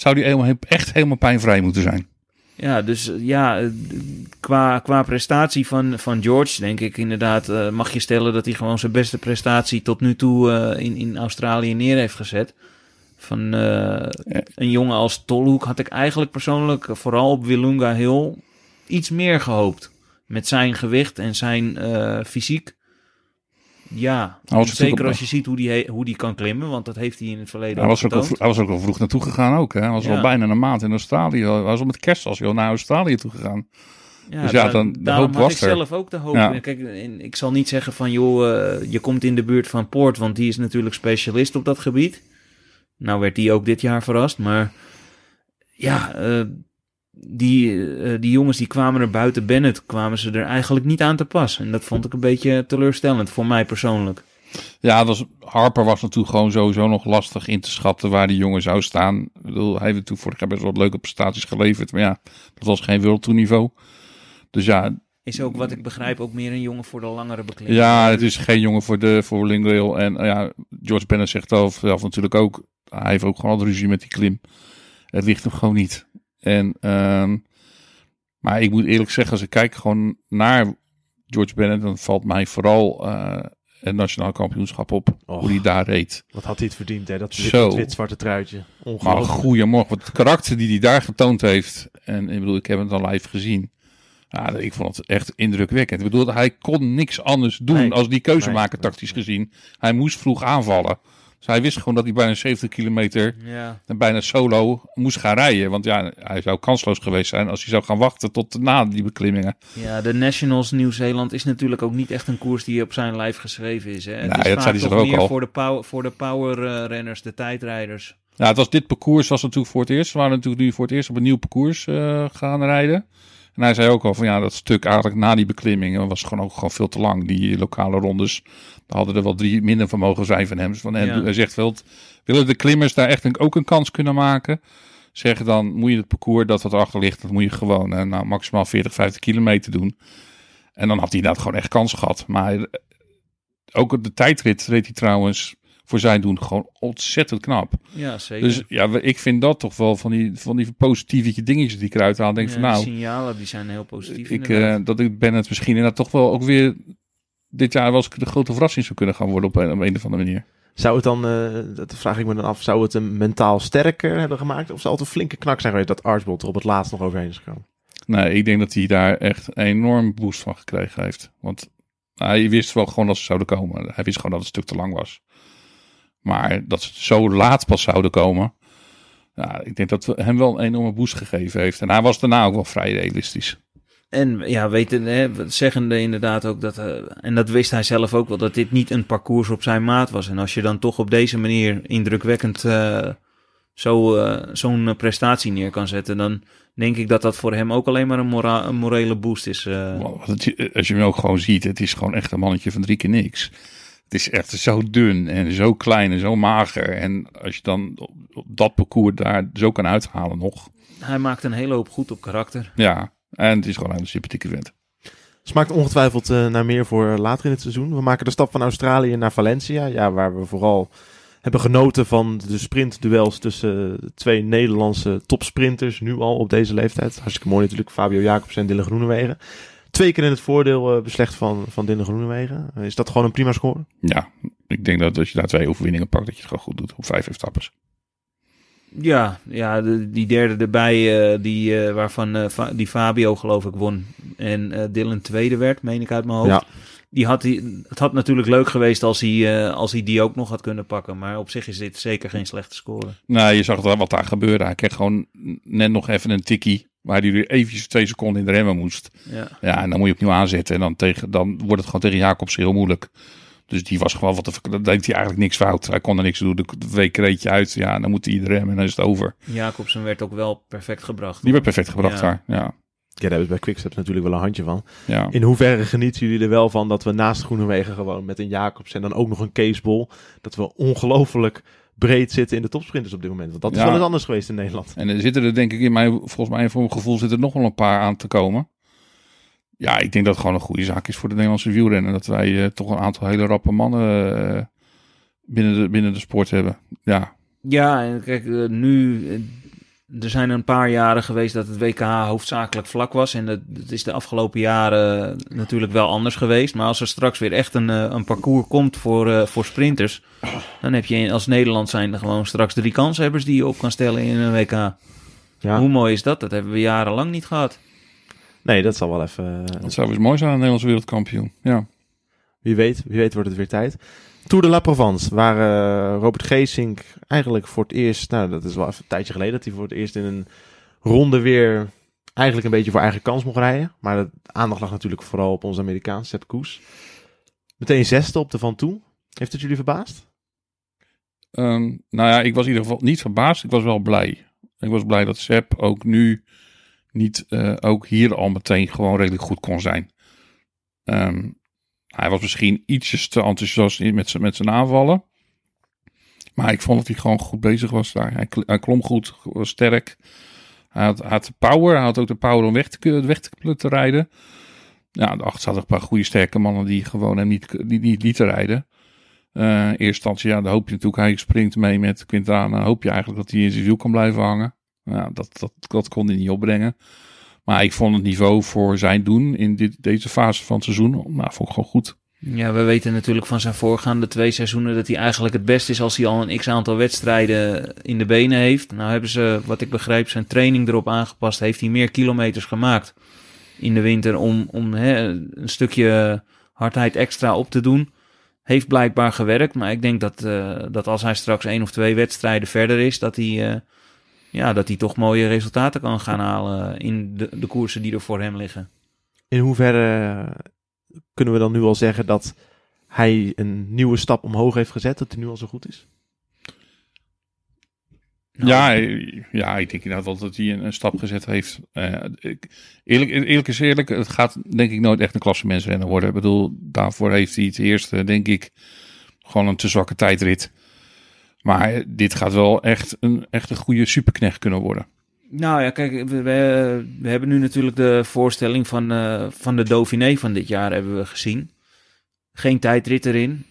zou die helemaal, echt helemaal pijnvrij moeten zijn. Ja, dus eh, ja, eh, qua, qua prestatie van, van George, denk ik inderdaad, eh, mag je stellen dat hij gewoon zijn beste prestatie tot nu toe in, in Australië neer heeft gezet. Van een jongen als Tolhoek had ik eigenlijk persoonlijk, vooral op Willunga Hill, iets meer gehoopt. Met zijn gewicht en zijn fysiek. Ja, Hij was zeker als je ziet hoe die, hoe die kan klimmen, want dat heeft hij in het verleden Hij was, ook al, hij was ook al vroeg naartoe gegaan ook. Hè? Hij was Ja. al bijna een maand in Australië. Hij was al met kerst als hij al naar Australië toe gegaan. Ja, Dus ja, da- dan- de hoop was ik er. zelf ook de hoop. Ja. Kijk, en ik zal niet zeggen van, joh, eh, je komt in de buurt van Poort, want die is natuurlijk specialist op dat gebied. Nou werd die ook dit jaar verrast, maar ja, eh, die, eh, die jongens die kwamen er buiten Bennett, kwamen ze er eigenlijk niet aan te pas. En dat vond ik een beetje teleurstellend voor mij persoonlijk. Ja, was, Harper was natuurlijk gewoon sowieso nog lastig in te schatten waar die jongen zou staan. Ik bedoel, hij heeft natuurlijk vorig jaar best wel wat leuke prestaties geleverd. Maar ja, dat was geen wereldtoerniveau. Dus ja, Is ook wat ik begrijp ook meer een jongen voor de langere beklimming. ja, het is geen jongen voor, de, voor Lingrail. En uh, ja, George Bennett zegt zelf, zelf natuurlijk ook. Hij heeft ook gewoon al ruzie met die klim. Het ligt hem gewoon niet. En, ehm, maar ik moet eerlijk zeggen, als ik kijk gewoon naar George Bennett, dan valt mij vooral uh, het nationaal kampioenschap op. Och. Hoe hij daar reed. Wat had hij het verdiend, hè? Dat wit-zwarte truitje. Maar goeiemorgen, wat het karakter die hij daar getoond heeft. En ik bedoel, ik heb het al live gezien. Ja, ik vond het echt indrukwekkend. Ik bedoel, hij kon niks anders doen Nee. als die keuze maken, nee, tactisch gezien. Hij moest vroeg aanvallen. Dus hij wist gewoon dat hij bijna 70 kilometer Ja, en bijna solo moest gaan rijden. Want ja, hij zou kansloos geweest zijn als hij zou gaan wachten tot na die beklimmingen. ja de Nationals Nieuw-Zeeland is natuurlijk ook niet echt een koers die op zijn lijf geschreven is. Hè? Het Nee, is dat zei hij toch zelf ook meer al. voor de, power, voor de powerrenners, de tijdrijders. Ja, het was dit parcours was natuurlijk voor het eerst. We waren natuurlijk nu voor het eerst op een nieuw parcours eh, gaan rijden. En hij zei ook al van ja, dat stuk eigenlijk na die beklimming was gewoon ook gewoon veel te lang. Die lokale rondes, daar hadden er wel drie minder van mogen zijn van hem. Dus van, en Ja. Hij zegt wel, willen de klimmers daar echt ook een kans kunnen maken? Zeggen dan moet je het parcours dat wat erachter ligt, dat moet je gewoon eh, nou, maximaal 40, 50 kilometer doen. En dan had hij inderdaad gewoon echt kans gehad. Maar eh, ook de tijdrit reed hij trouwens voor zijn doen gewoon ontzettend knap. Ja, zeker. Dus ja, we- ik vind dat toch wel van die, van die positieve dingetjes die ik eruit haal. Denk Ja, van nou, signalen die zijn heel positief. ik, eh, dat ik ben het misschien inderdaad toch wel ook weer dit jaar wel eens de grote verrassing zou kunnen gaan worden op een, op een of andere manier. Zou het dan, eh, dat vraag ik me dan af, zou het hem mentaal sterker hebben gemaakt? Of zou het een flinke knak zijn geweest dat Archbold er op het laatst nog overheen is gekomen? Nee, ik denk dat hij daar echt een enorm boost van gekregen heeft. Want hij wist wel gewoon dat ze zouden komen. Hij wist gewoon dat het een stuk te lang was. Maar dat ze zo laat pas zouden komen. Ja, ik denk dat het hem wel een enorme boost gegeven heeft. En hij was daarna ook wel vrij realistisch. En ja, weten, hè, zeggende inderdaad ook dat, eh, en dat wist hij zelf ook wel, dat dit niet een parcours op zijn maat was. En als je dan toch op deze manier indrukwekkend eh, zo, eh, zo'n prestatie neer kan zetten, dan denk ik dat dat voor hem ook alleen maar een, mora een morele boost is. als je hem ook gewoon ziet, het is gewoon echt een mannetje van drie keer niks. Het is echt zo dun en zo klein en zo mager. En als je dan op, op dat parcours daar zo kan uithalen nog. Hij maakt een hele hoop goed op karakter. Ja, en het is gewoon een sympathieke vent. Smaakt ongetwijfeld eh, naar meer voor later in het seizoen. We maken de stap van Australië naar Valencia. Ja, waar we vooral hebben genoten van de sprintduels tussen eh, twee Nederlandse topsprinters. Nu al op deze leeftijd. Hartstikke mooi natuurlijk. Fabio Jacobs en Dylan Groenewegen. Twee keer in het voordeel eh, beslecht van, van Dylan Groenewegen. Is dat gewoon een prima score? Ja, ik denk dat als je daar twee overwinningen pakt, dat je het gewoon goed doet op vijf etappes. Ja, ja de- die derde erbij, eh, die, eh, waarvan eh, Fa- die Fabio geloof ik won. En eh, Dylan tweede werd, meen ik uit mijn hoofd. Ja. Die had die, het had natuurlijk leuk geweest als hij, eh, als hij die ook nog had kunnen pakken. Maar op zich is dit zeker geen slechte score. Nou, je zag wel wat daar gebeurde. Hij kreeg gewoon net nog even een tikkie, waar hij weer eventjes twee seconden in de remmen moest. Ja. Ja, en dan moet je opnieuw aanzetten. En dan, tegen, dan wordt het gewoon tegen Jacobs heel moeilijk. Dus die was gewoon wat te, dan deed hij eigenlijk niks fout. Hij kon er niks doen. De, de week reed je uit. Ja, dan moet hij iedereen en dan is het over. Jacobsen werd ook wel perfect gebracht. Die werd perfect gebracht Ja. daar. Ja, Ja, daar hebben we bij Quickstep natuurlijk wel een handje van. ja. In hoeverre genieten jullie er wel van dat we naast Groenewegen gewoon met een Jacobs en dan ook nog een Keesbol, dat we ongelooflijk breed zitten in de topsprinters op dit moment. Want dat is Ja. wel eens anders geweest in Nederland. En er zitten er denk ik in mijn, volgens mij voor mijn gevoel zitten er nog wel een paar aan te komen. Ja, ik denk dat het gewoon een goede zaak is voor de Nederlandse wielrennen. Dat wij eh, toch een aantal hele rappe mannen eh, binnen, de, binnen de sport hebben. Ja, Ja, en kijk, eh, nu... Er zijn een paar jaren geweest dat het WK hoofdzakelijk vlak was. En dat, dat is de afgelopen jaren natuurlijk wel anders geweest. Maar als er straks weer echt een, eh, een parcours komt voor, eh, voor sprinters... dan heb je als Nederland zijnde gewoon straks drie kanshebbers die je op kan stellen in een WK. Ja. Hoe mooi is dat? Dat hebben we jarenlang niet gehad. Nee, dat zal wel even. dat zou eens mooi zijn, een Nederlandse wereldkampioen. Ja. Wie weet, wie weet wordt het weer tijd. Tour de La Provence, waar eh, Robert Geesink eigenlijk voor het eerst, nou dat is wel even een tijdje geleden, dat hij voor het eerst in een ronde weer eigenlijk een beetje voor eigen kans mocht rijden. Maar de aandacht lag natuurlijk vooral op onze Amerikaan, Sepp Koes. Meteen zesde op de Van Toe. Heeft het jullie verbaasd? Ehm, nou ja, ik was in ieder geval niet verbaasd. Ik was wel blij. Ik was blij dat Sepp ook nu niet eh, ook hier al meteen gewoon redelijk goed kon zijn. Ehm, hij was misschien ietsjes te enthousiast met zijn met zijn aanvallen. Maar ik vond dat hij gewoon goed bezig was daar. Hij, hij klom goed, sterk. Hij had, had de power. Hij had ook de power om weg te, weg te, te rijden. Ja, daarachter zaten een paar goede sterke mannen die gewoon hem niet, niet, lieten rijden. Eh, in eerste instantie, ja, dan hoop je natuurlijk, hij springt mee met Quintana. Hoop je eigenlijk dat hij in zijn wiel kan blijven hangen. Nou, dat, dat, dat kon hij niet opbrengen. Maar ik vond het niveau voor zijn doen in dit, deze fase van het seizoen, nou, vond ik gewoon goed. Ja, we weten natuurlijk van zijn voorgaande twee seizoenen dat hij eigenlijk het best is als hij al een x aantal wedstrijden in de benen heeft. Nou hebben ze, wat ik begrijp, zijn training erop aangepast. Heeft hij meer kilometers gemaakt in de winter om, om hè, een stukje hardheid extra op te doen. Heeft blijkbaar gewerkt, maar ik denk dat, eh, dat als hij straks één of twee wedstrijden verder is, dat hij, eh, ja, dat hij toch mooie resultaten kan gaan halen in de, de koersen die er voor hem liggen. In hoeverre kunnen we dan nu al zeggen dat hij een nieuwe stap omhoog heeft gezet, dat hij nu al zo goed is? Ja, eh, ja, ik denk inderdaad wel dat hij een, een stap gezet heeft. Eh, ik, eerlijk, eerlijk is eerlijk, het gaat denk ik nooit echt een klassementsrenner worden. Ik bedoel, daarvoor heeft hij het eerste, denk ik, gewoon een te zwakke tijdrit. Maar dit gaat wel echt een, echt een goede superknecht kunnen worden. Nou ja, kijk, we, we, we hebben nu natuurlijk de voorstelling van, eh, van de Dauphiné van dit jaar hebben we gezien. Geen tijdrit erin.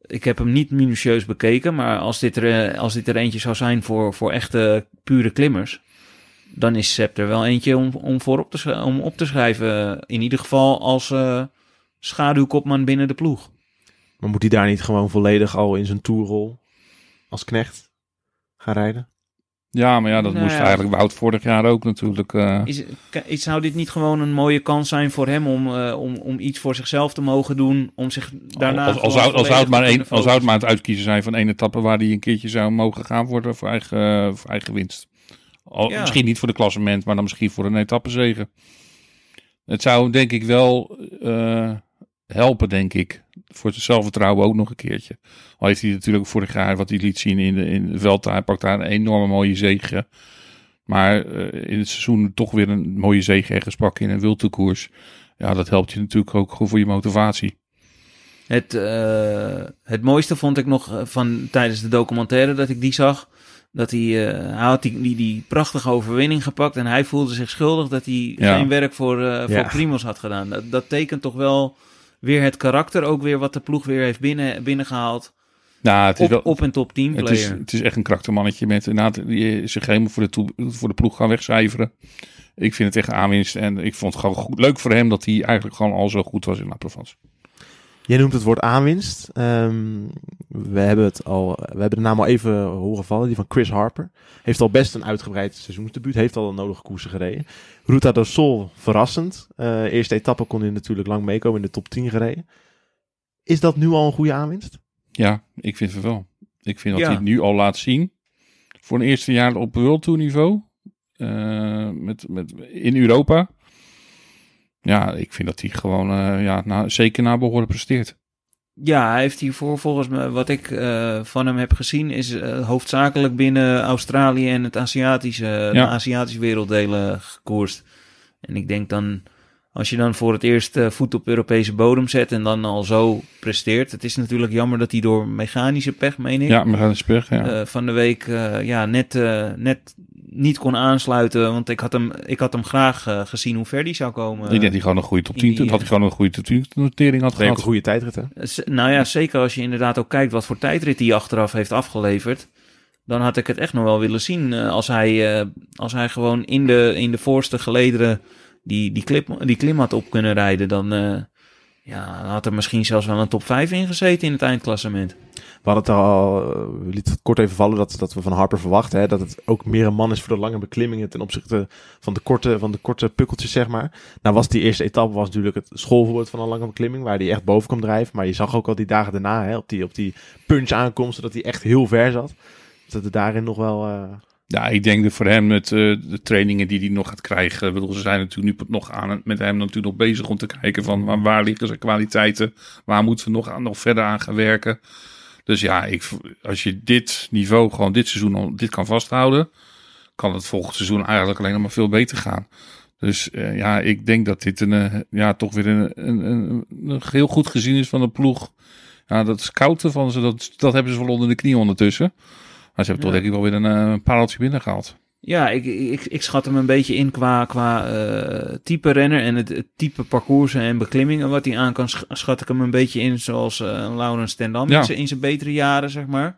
Ik heb hem niet minutieus bekeken, maar als dit er, eh, als dit er eentje zou zijn voor, voor echte pure klimmers, dan is Sepp er wel eentje om, om, voor op te, om op te schrijven. In ieder geval als eh, schaduwkopman binnen de ploeg. Maar moet hij daar niet gewoon volledig al in zijn toerrol als knecht gaan rijden? Ja, maar ja, dat Nou moest ja. eigenlijk Wout vorig jaar ook natuurlijk. eh, Is, zou dit niet gewoon een mooie kans zijn voor hem om, eh, om, om iets voor zichzelf te mogen doen? Om zich daarna. als, als, als, zou het volledig maar kunnen als zou het focussen? maar het uitkiezen zijn van één etappe waar hij een keertje zou mogen gaan worden voor eigen, eh, voor eigen winst. Al, Ja. Misschien niet voor de klassement, maar dan misschien voor een etappezege. Het zou denk ik wel eh, helpen, denk ik. Voor het zelfvertrouwen ook nog een keertje. Al heeft hij natuurlijk vorig jaar wat hij liet zien in de, in de. Hij pakt daar een enorme mooie zege. Maar eh, in het seizoen toch weer een mooie zege ergens pakken in een wildtoekoers. Ja, dat helpt je natuurlijk ook gewoon voor je motivatie. Het, eh, het mooiste vond ik nog eh, van tijdens de documentaire dat ik die zag. Dat hij, eh, hij had die, die, die prachtige overwinning gepakt en hij voelde zich schuldig dat hij Ja. geen werk voor, eh voor Ja. Primos had gedaan. Dat, dat tekent toch wel weer het karakter, ook weer wat de ploeg weer heeft binnen, binnengehaald. Nou, het is Op, wel, op en top Het is, het is echt een karaktermannetje met inderdaad die zich helemaal voor de, toe- voor de ploeg gaan wegcijferen. Ik vind het echt een aanwinst en ik vond het gewoon goed, leuk voor hem dat hij eigenlijk gewoon al zo goed was in La Provence. Jij noemt het woord aanwinst. Ehm, we hebben het al, we hebben de naam al even horen vallen, die van Chris Harper. Heeft al best een uitgebreid seizoensdebuut, heeft al een nodige koersen gereden. Ruta do Sol, verrassend. Eh, eerste etappe kon hij natuurlijk lang meekomen, in de top 10 gereden. Is dat nu al een goede aanwinst? Ja, ik vind het wel. Ik vind dat Ja. hij het nu al laat zien. Voor een eerste jaar op World Tour niveau. eh, met, met, in Europa. Ja, ik vind dat hij gewoon eh, ja, nou, zeker naar behoren presteert. Ja, hij heeft hiervoor volgens mij, wat ik eh, van hem heb gezien, is eh, hoofdzakelijk binnen Australië en het Aziatische, de Aziatische werelddelen gekoerst. En ik denk dan, als je dan voor het eerst eh, voet op Europese bodem zet en dan al zo presteert. Het is natuurlijk jammer dat hij door mechanische pech, meen ik, Ja, gaan speg. Ja. eh, van de week eh, ja, net, eh, net niet kon aansluiten. Want ik had hem, ik had hem graag gezien hoe ver die zou komen. ik denk dat hij gewoon een goede top in 10 die, had. hij gewoon een goede top 10 notering had ook een gehad. goede tijdrit, hè? Z- Nou ja, zeker als je inderdaad ook kijkt wat voor tijdrit hij achteraf heeft afgeleverd. Dan had ik het echt nog wel willen zien. eh, als, hij, eh, als hij gewoon in de, in de voorste gelederen die, die, clip, die klim had op kunnen rijden. Dan eh, ja, had er misschien zelfs wel een top 5 in gezeten in het eindklassement. We hadden het er al, eh, we lieten het kort even vallen dat, dat we van Harper verwachten. Hè, dat het ook meer een man is voor de lange beklimmingen ten opzichte van de korte, van de korte pukkeltjes, zeg maar. Nou was die eerste etappe was natuurlijk het schoolvoorbeeld van een lange beklimming, waar hij echt boven kwam drijven. Maar je zag ook al die dagen daarna, hè, op, die, op die punch aankomsten, dat hij echt heel ver zat. Dat het daarin nog wel... eh, Ja, ik denk dat voor hem met eh, de trainingen die hij nog gaat krijgen. Bedoel, ze zijn natuurlijk nu nog aan, met hem natuurlijk nog bezig om te kijken van waar, liggen zijn kwaliteiten. Waar moeten we nog, aan, nog verder aan gaan werken. Dus ja, ik, als je dit niveau gewoon dit seizoen dit kan vasthouden, kan het volgend seizoen eigenlijk alleen nog maar veel beter gaan. Dus eh, ja, ik denk dat dit een, eh, ja, toch weer een, een, een, een heel goed gezien is van de ploeg. Ja, dat scouten van ze, dat, dat hebben ze wel onder de knie ondertussen. Maar ze hebben toch denk ik wel weer een, eh, pareltje binnengehaald. Ja, ik, ik, ik schat hem een beetje in qua, qua eh, type renner en het, het type parcoursen en beklimmingen wat hij aan kan. sch- Schat ik hem een beetje in zoals eh Laurens ten Dam Ja. in zijn- betere jaren, zeg maar.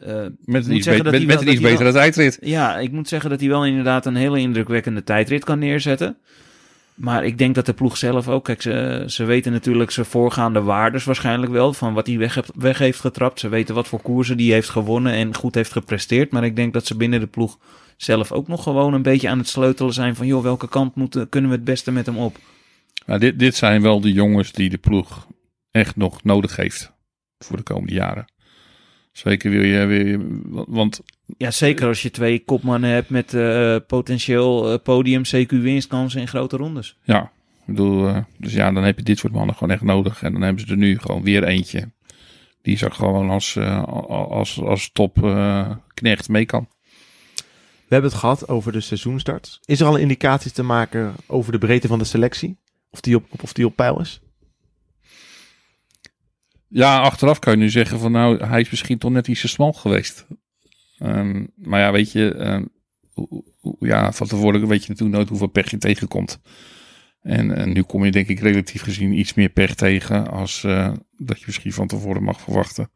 Eh, Met een iets, be- met, een iets betere tijdrit. ja, ik moet zeggen dat hij wel inderdaad een hele indrukwekkende tijdrit kan neerzetten. Maar ik denk dat de ploeg zelf ook, kijk, ze, ze weten natuurlijk zijn voorgaande waardes waarschijnlijk wel, van wat hij weg, heeft- weg heeft getrapt. Ze weten wat voor koersen die heeft gewonnen en goed heeft gepresteerd. Maar ik denk dat ze binnen de ploeg zelf ook nog gewoon een beetje aan het sleutelen zijn van, joh, welke kant moeten, kunnen we het beste met hem op? Maar dit, dit zijn wel de jongens die de ploeg echt nog nodig heeft voor de komende jaren. Zeker wil je, wil je want Ja, zeker als je twee kopmannen hebt met eh, potentieel eh, podium CQ winstkansen in grote rondes. ja, ik bedoel, eh, dus ja, dan heb je dit soort mannen gewoon echt nodig. En dan hebben ze er nu gewoon weer eentje die zo gewoon als, eh, als, als top eh, knecht mee kan. We hebben het gehad over de seizoenstart. Is er al een indicatie te maken over de breedte van de selectie? Of die op, of die op peil is? Ja, achteraf kan je nu zeggen van nou, hij is misschien toch net iets te smal geweest. Ehm, maar ja, weet je, hoe- ja, van tevoren weet je natuurlijk nooit hoeveel pech je tegenkomt. En, en nu kom je denk ik relatief gezien iets meer pech tegen als eh, dat je misschien van tevoren mag verwachten.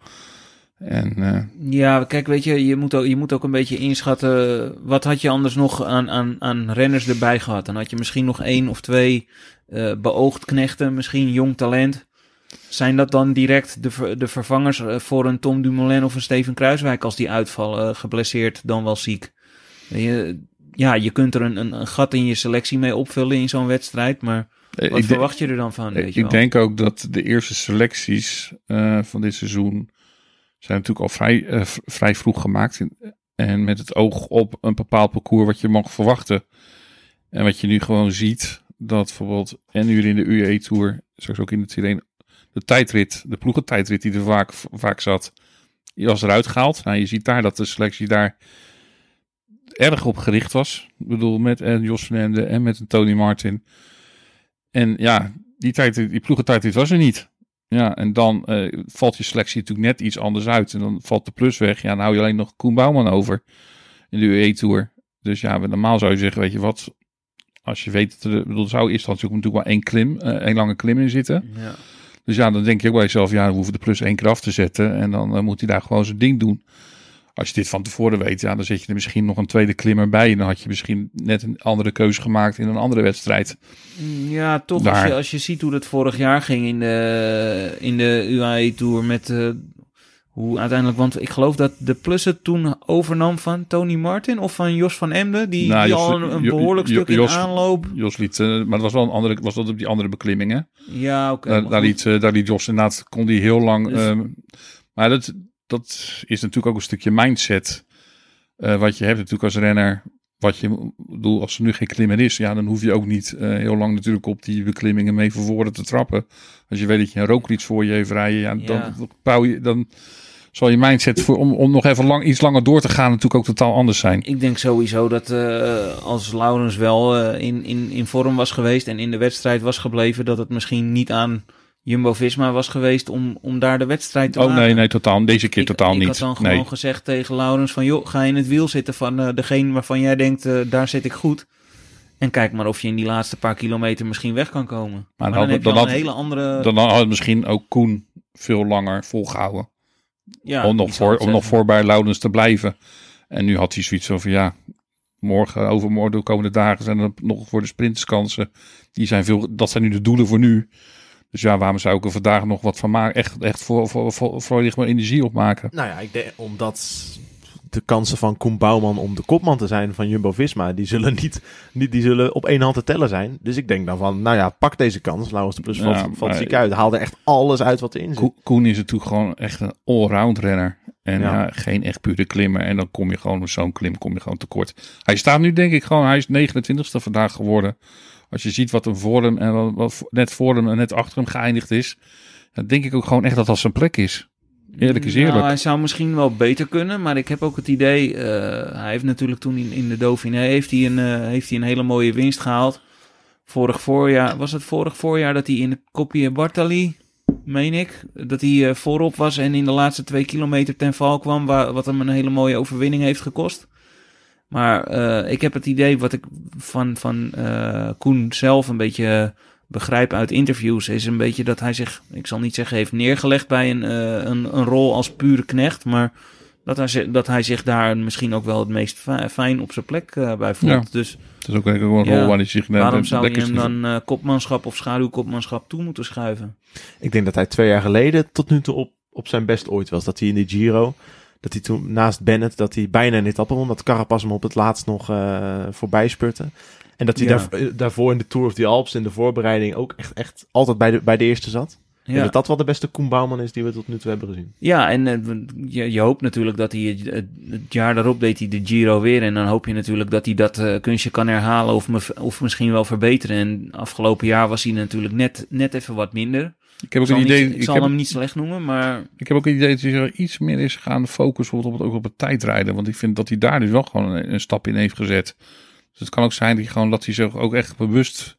En eh, Ja, kijk, weet je, je moet, ook, je moet ook een beetje inschatten. Wat had je anders nog aan, aan, aan renners erbij gehad? Dan had je misschien nog één of twee eh, beoogd knechten, misschien jong talent. Zijn dat dan direct de, de vervangers eh, voor een Tom Dumoulin of een Steven Kruiswijk als die uitvallen, geblesseerd dan wel ziek? Je, ja, je kunt er een, een, een gat in je selectie mee opvullen in zo'n wedstrijd, maar wat ik, denk- verwacht je er dan van? Weet je ik wel? denk ook dat de eerste selecties eh, van dit seizoen zijn natuurlijk al vrij, eh, vrij vroeg gemaakt. En met het oog op een bepaald parcours wat je mag verwachten. En wat je nu gewoon ziet, dat bijvoorbeeld en nu in de UAE Tour, straks ook in de Tirreno, de tijdrit, de ploegentijdrit die er vaak, vaak zat, die was eruit gehaald. Nou, je ziet daar dat de selectie daar erg op gericht was. Ik bedoel, met en Jos van Emden en met een Tony Martin. En ja, die, tijd, die ploegentijdrit was er niet. Ja, en dan eh, valt je selectie natuurlijk net iets anders uit. En dan valt de plus weg. Ja, dan hou je alleen nog Koen Bouwman over in de UE Tour. Dus ja, normaal zou je zeggen, weet je wat, als je weet dat er, bedoel, zou eerst natuurlijk natuurlijk maar één klim, eh, één lange klim in zitten. Ja. Dus ja, dan denk je ook bij jezelf, ja, we hoeven de plus één keer af te zetten. En dan eh, moet hij daar gewoon zijn ding doen. Als je dit van tevoren weet, ja, dan zet je er misschien nog een tweede klimmer bij. En dan had je misschien net een andere keuze gemaakt in een andere wedstrijd. Ja, toch als je, als je ziet hoe dat vorig jaar ging in de, in de UAE Tour met eh, hoe uiteindelijk, want ik geloof dat de plus het toen overnam van Tony Martin of van Jos van Emden, die, Nou, die Jos- al een, behoorlijk stuk in Jos- aanloop. Jos liet, eh, maar dat was wel een andere, was dat op die andere beklimmingen. Ja, oké. daar, liet, eh, daar liet Jos inderdaad, kon die heel lang. Dus- ehm, maar dat, dat is natuurlijk ook een stukje mindset. eh, wat je hebt natuurlijk als renner. Wat je bedoel, als er nu geen klimmer is, ja, dan hoef je ook niet eh, heel lang natuurlijk op die beklimmingen mee van voren te trappen. Als je weet dat je een rooklied voor je heeft rijden, ja, dan, Ja. bouw je, dan zal je mindset voor, om, om nog even lang, iets langer door te gaan natuurlijk ook totaal anders zijn. Ik denk sowieso dat eh, als Laurens wel eh, in, in, in vorm was geweest en in de wedstrijd was gebleven, dat het misschien niet aan Jumbo-Visma was geweest om, om daar de wedstrijd te Oh maken. nee, nee, totaal. Deze keer ik, totaal ik niet. had dan gewoon nee. gezegd tegen Laurens van... joh, ga in het wiel zitten van eh, degene waarvan jij denkt... daar zit ik goed. En kijk maar of je in die laatste paar kilometer misschien weg kan komen. Maar, dan, had- heb je dan had- een hele andere... Dan had misschien ook Koen veel langer volgehouden. Ja, om, nog voor, om nog voor bij Loudens te blijven. En nu had hij zoiets van, ja, morgen, overmorgen, de komende dagen zijn er nog voor de sprinterskansen. Die zijn veel, dat zijn nu de doelen voor nu. Dus ja, waarom zou ik er vandaag nog wat van maken? Echt, echt voor, voor, voor, voor energie opmaken. Nou ja, ik denk omdat de kansen van Koen Bouwman om de kopman te zijn van Jumbo-Visma, die zullen niet, niet, die zullen op één hand te tellen zijn. Dus ik denk dan van, nou ja, pak deze kans. Laurens de Plus valt, Ja, valt maar- ziek uit. Haal er echt alles uit wat erin zit. Ko- Koen is natuurlijk gewoon echt een allround renner. En Ja. ja. geen echt pure klimmer. En dan kom je gewoon met zo'n klim kom je gewoon tekort. Hij staat nu denk ik gewoon, hij is 29ste vandaag geworden. Als je ziet wat hem voor hem en wat, net voor hem en net achter hem geëindigd is. Dan denk ik ook gewoon echt dat dat zijn plek is. Eerlijk is eerlijk. Nou, hij zou misschien wel beter kunnen, maar ik heb ook het idee... eh, hij heeft natuurlijk toen in, in de Dauphiné heeft hij, een, eh, heeft hij een hele mooie winst gehaald. Vorig voorjaar, was het vorig voorjaar dat hij in de Coppi Bartali, meen ik, dat hij eh, voorop was en in de laatste twee kilometer ten val kwam, waar, wat hem een hele mooie overwinning heeft gekost. Maar ik heb het idee wat ik van, van Koen zelf een beetje begrijp uit interviews, is een beetje dat hij zich, ik zal niet zeggen, heeft neergelegd bij een, eh, een, een rol als pure knecht, maar dat hij, dat hij zich daar misschien ook wel het meest fi- fijn op zijn plek eh, bij voelt. Ja. Dus Dat is ook een Ja, rol waar hij zich net waarom het zou je hem dan eh, kopmanschap of schaduwkopmanschap toe moeten schuiven? Ik denk dat hij twee jaar geleden tot nu toe op, op zijn best ooit was. Dat hij in de Giro, dat hij toen naast Bennett, dat hij bijna een etappe won. Dat Carapaz hem op het laatst nog eh voorbij spurte. En dat hij Ja. daar, eh, daarvoor in de Tour of the Alps in de voorbereiding ook echt, echt altijd bij de, bij de eerste zat. Denk dat dat wel de beste Koen Bouwman is die we tot nu toe hebben gezien. Ja, en eh, je, je hoopt natuurlijk dat hij het, het- het jaar daarop deed hij de Giro weer. En dan hoop je natuurlijk dat hij dat eh, kunstje kan herhalen of, me- of misschien wel verbeteren. En afgelopen jaar was hij natuurlijk net, net even wat minder. Ik heb ook zal, een idee. niet, ik Ik zal heb, hem niet slecht noemen, maar ik heb ook een idee dat hij zich iets meer is gaan focussen bijvoorbeeld op het, ook op het tijdrijden. Want ik vind dat hij daar dus wel gewoon een, een stap in heeft gezet. Dus het kan ook zijn dat hij gewoon dat hij zich ook echt bewust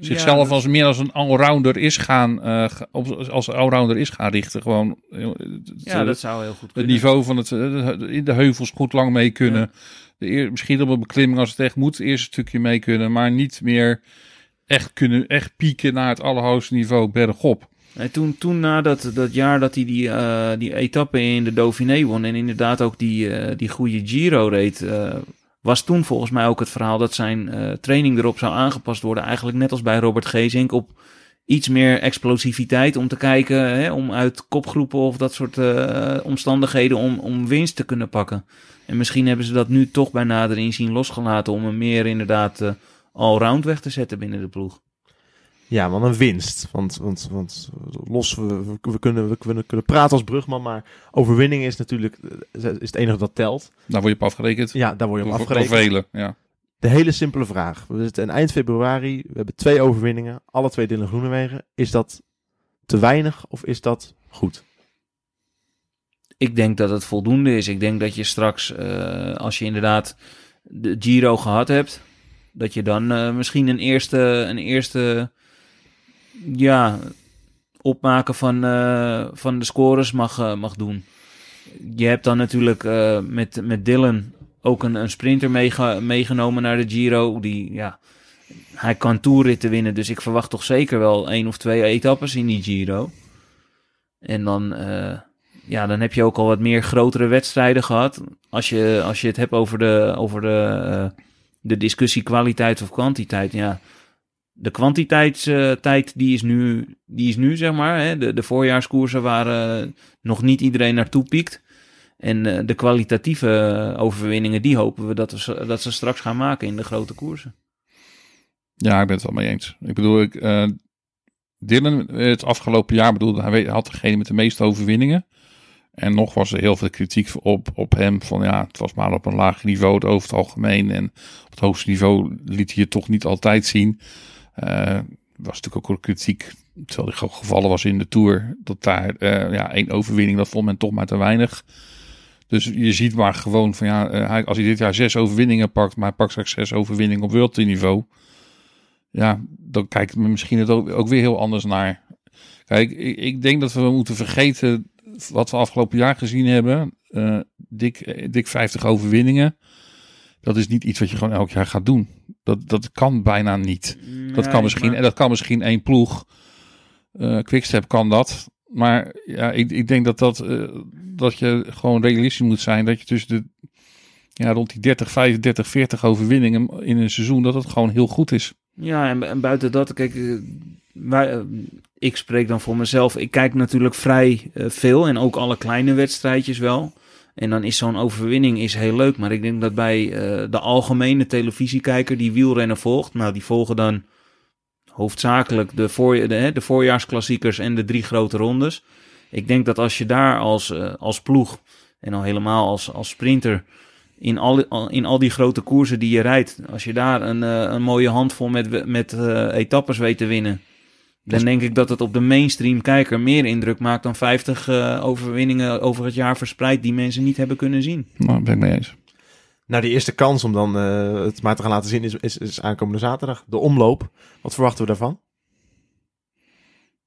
zichzelf als meer als een allrounder is gaan eh, ga- op, als allrounder is gaan richten. Gewoon eh, het, ja, dat zou heel goed het kunnen. niveau van het eh, in de heuvels goed lang mee kunnen. De misschien op een beklimming als het echt moet, het eerste stukje mee kunnen, maar niet meer echt kunnen echt pieken naar het allerhoogste niveau bergop. Nee, toen, toen na dat, dat jaar dat hij die, eh, die etappe in de Dauphiné won en inderdaad ook die, eh, die goede Giro reed, eh, was toen volgens mij ook het verhaal dat zijn eh, training erop zou aangepast worden. Eigenlijk net als bij Robert Gezink op iets meer explosiviteit om te kijken, hè, om uit kopgroepen of dat soort eh, omstandigheden om, om winst te kunnen pakken. En misschien hebben ze dat nu toch bij nader inzien losgelaten om hem meer inderdaad eh allround weg te zetten binnen de ploeg. Ja, man, een winst. Want, want, want los, we, we, we kunnen, we kunnen, kunnen praten als brugman, maar overwinning is natuurlijk eh, is het enige dat telt. Daar word je op afgerekend. Ja, daar word je op afgerekend. velen, ja. De hele simpele vraag. We zitten eind februari, we hebben twee overwinningen, alle twee Dylan Groenewegen. Is dat te weinig of is dat goed? Ik denk dat het voldoende is. Ik denk dat je straks, eh, als je inderdaad de Giro gehad hebt, dat je dan eh, misschien een eerste, een eerste ja, opmaken van, eh, van de scores mag, eh, mag doen. Je hebt dan natuurlijk eh, met, met Dylan ook een, een sprinter meegenomen naar de Giro. Die, ja, hij kan toerritten winnen, dus ik verwacht toch zeker wel één of twee etappes in die Giro. En dan, ja, dan heb je ook al wat meer grotere wedstrijden gehad. Als je, als je het hebt over de, over de, de discussie kwaliteit of kwantiteit. Ja, de kwantiteitstijd die is nu, die is nu zeg maar. Hè, de, de voorjaarskoersen waar eh, nog niet iedereen naartoe piekt. En eh, de kwalitatieve eh, overwinningen, die hopen we dat, we dat ze straks gaan maken in de grote koersen. Ja, ik ben het wel mee eens. Ik bedoel, ik, eh, Dylan, het afgelopen jaar bedoelde, hij had degene met de meeste overwinningen. En nog was er heel veel kritiek op, op hem. Van ja, het was maar op een laag niveau het over het algemeen. En op het hoogste niveau liet hij het toch niet altijd zien. Eh, was natuurlijk ook wel kritiek, terwijl hij gevallen was in de Tour. Dat daar eh, ja, één overwinning, dat vond men toch maar te weinig. Dus je ziet maar gewoon van ja, eh, als hij dit jaar zes overwinningen pakt, maar hij pakt straks zes overwinningen op World Tour niveau. Ja, dan kijkt men misschien het ook, weer heel anders naar. Kijk, ik, ik denk dat we moeten vergeten wat we afgelopen jaar gezien hebben. Dik, dik 50 overwinningen. Dat is niet iets wat je gewoon elk jaar gaat doen. Dat, dat kan bijna niet. Dat, kan misschien, maar- en dat kan misschien één ploeg. Eh Quickstep kan dat. Maar ja, ik, ik denk dat, dat, eh, dat je gewoon realistisch moet zijn. Dat je tussen de ja, rond die 30, 35, 40 overwinningen in een seizoen, dat het gewoon heel goed is. Ja, en, en buiten dat, kijk, eh, wij, ik spreek dan voor mezelf. Ik kijk natuurlijk vrij veel en ook alle kleine wedstrijdjes wel. En dan is zo'n overwinning is heel leuk. Maar ik denk dat bij eh, de algemene televisiekijker die wielrennen volgt, nou, die volgen dan hoofdzakelijk de, voor, de, voorjaarsklassiekers en de drie grote rondes. Ik denk dat als je daar als, eh, als ploeg en al helemaal als, als sprinter in al, in al die grote koersen die je rijdt, als je daar een, eh, een mooie handvol met, met etappes weet te winnen, dan denk ik dat het op de mainstream kijker meer indruk maakt dan 50 eh, overwinningen over het jaar verspreid die mensen niet hebben kunnen zien. Nou, ben ik mee eens. Nou, die eerste kans om dan eh, het maar te gaan laten zien is, is, is aankomende zaterdag. De omloop. Wat verwachten we daarvan?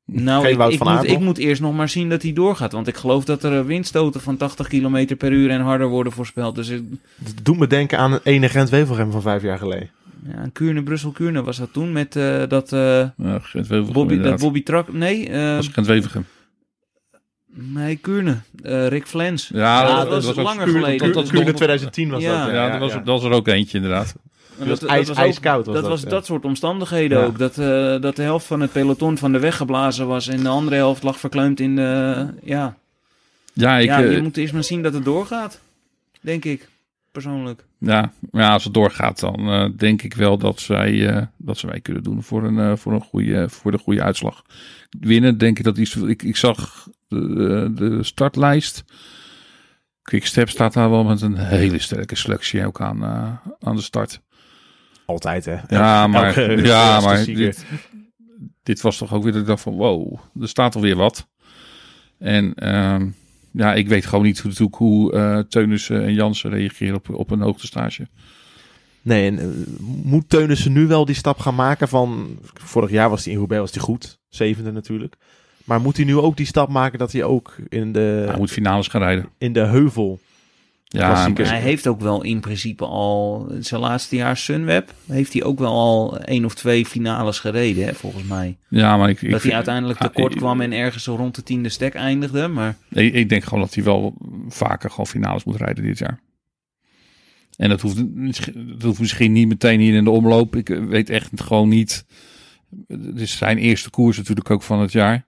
Nou, ik, ik, moet, ik moet eerst nog maar zien dat hij doorgaat. Want ik geloof dat er eh, windstoten van 80 km per uur en harder worden voorspeld. Dus ik- Het doet me denken aan een ene Gent-Wevelgem van vijf jaar geleden. Ja, Kuurne, Brussel-Kuurne was dat toen met eh, dat, eh, Ja, Bobby, dat. Bobby Trak... Nee, eh, Dat was Gent-Wevelgem. nee Kuurne. Eh, Rick Flens. Ja, dat, dat was, langer Kuurne- geleden. dat- dat is Kuurne nog- 2010 was Ja. dat. Ja, dat, was, dat was er ook eentje inderdaad. En was ijs- ook- ijskoud was dat, dat, was ja. dat soort omstandigheden Ja. ook. Dat, eh, dat de helft van het peloton van de weg geblazen was en de andere helft lag verkleumd in de... Ja, Ja, ik, ja je moet eerst maar zien dat het doorgaat. Denk ik, persoonlijk. Ja, maar ja, als het doorgaat, dan eh, denk ik wel dat zij, eh, dat ze mij kunnen doen voor een, eh, voor een goede, voor de goede uitslag. Winnen, denk ik dat iets. Ik, ik zag de, de startlijst. Quickstep staat daar wel met een hele sterke selectie ook aan, aan de start. Altijd, hè? Ja, maar, Elke ja, maar dit, dit was toch ook weer dat ik dacht van wow, er staat alweer wat. En ehm, ja, ik weet gewoon niet hoe, hoe eh Teunissen en Jansen reageren op, op een hoogtestage. Nee, en eh, moet Teunissen nu wel die stap gaan maken van... Vorig jaar was hij in Roubaix was hij goed. Zevende natuurlijk. Maar moet hij nu ook die stap maken dat hij ook in de, Hij moet finales gaan rijden. in de heuvel... Ja. Hij heeft ook wel in principe al zijn laatste jaar Sunweb. Heeft hij ook wel al één of twee finales gereden, hè, volgens mij. ja, maar ik, ik, dat hij uiteindelijk tekort Ah, kwam en ergens zo rond de tiende stek eindigde. Maar ik, ik denk gewoon dat hij wel vaker gewoon finales moet rijden dit jaar. En dat hoeft, misschien- dat hoeft misschien niet meteen hier in de omloop. Ik eh, weet echt gewoon niet. Het is zijn eerste koers natuurlijk ook van het jaar.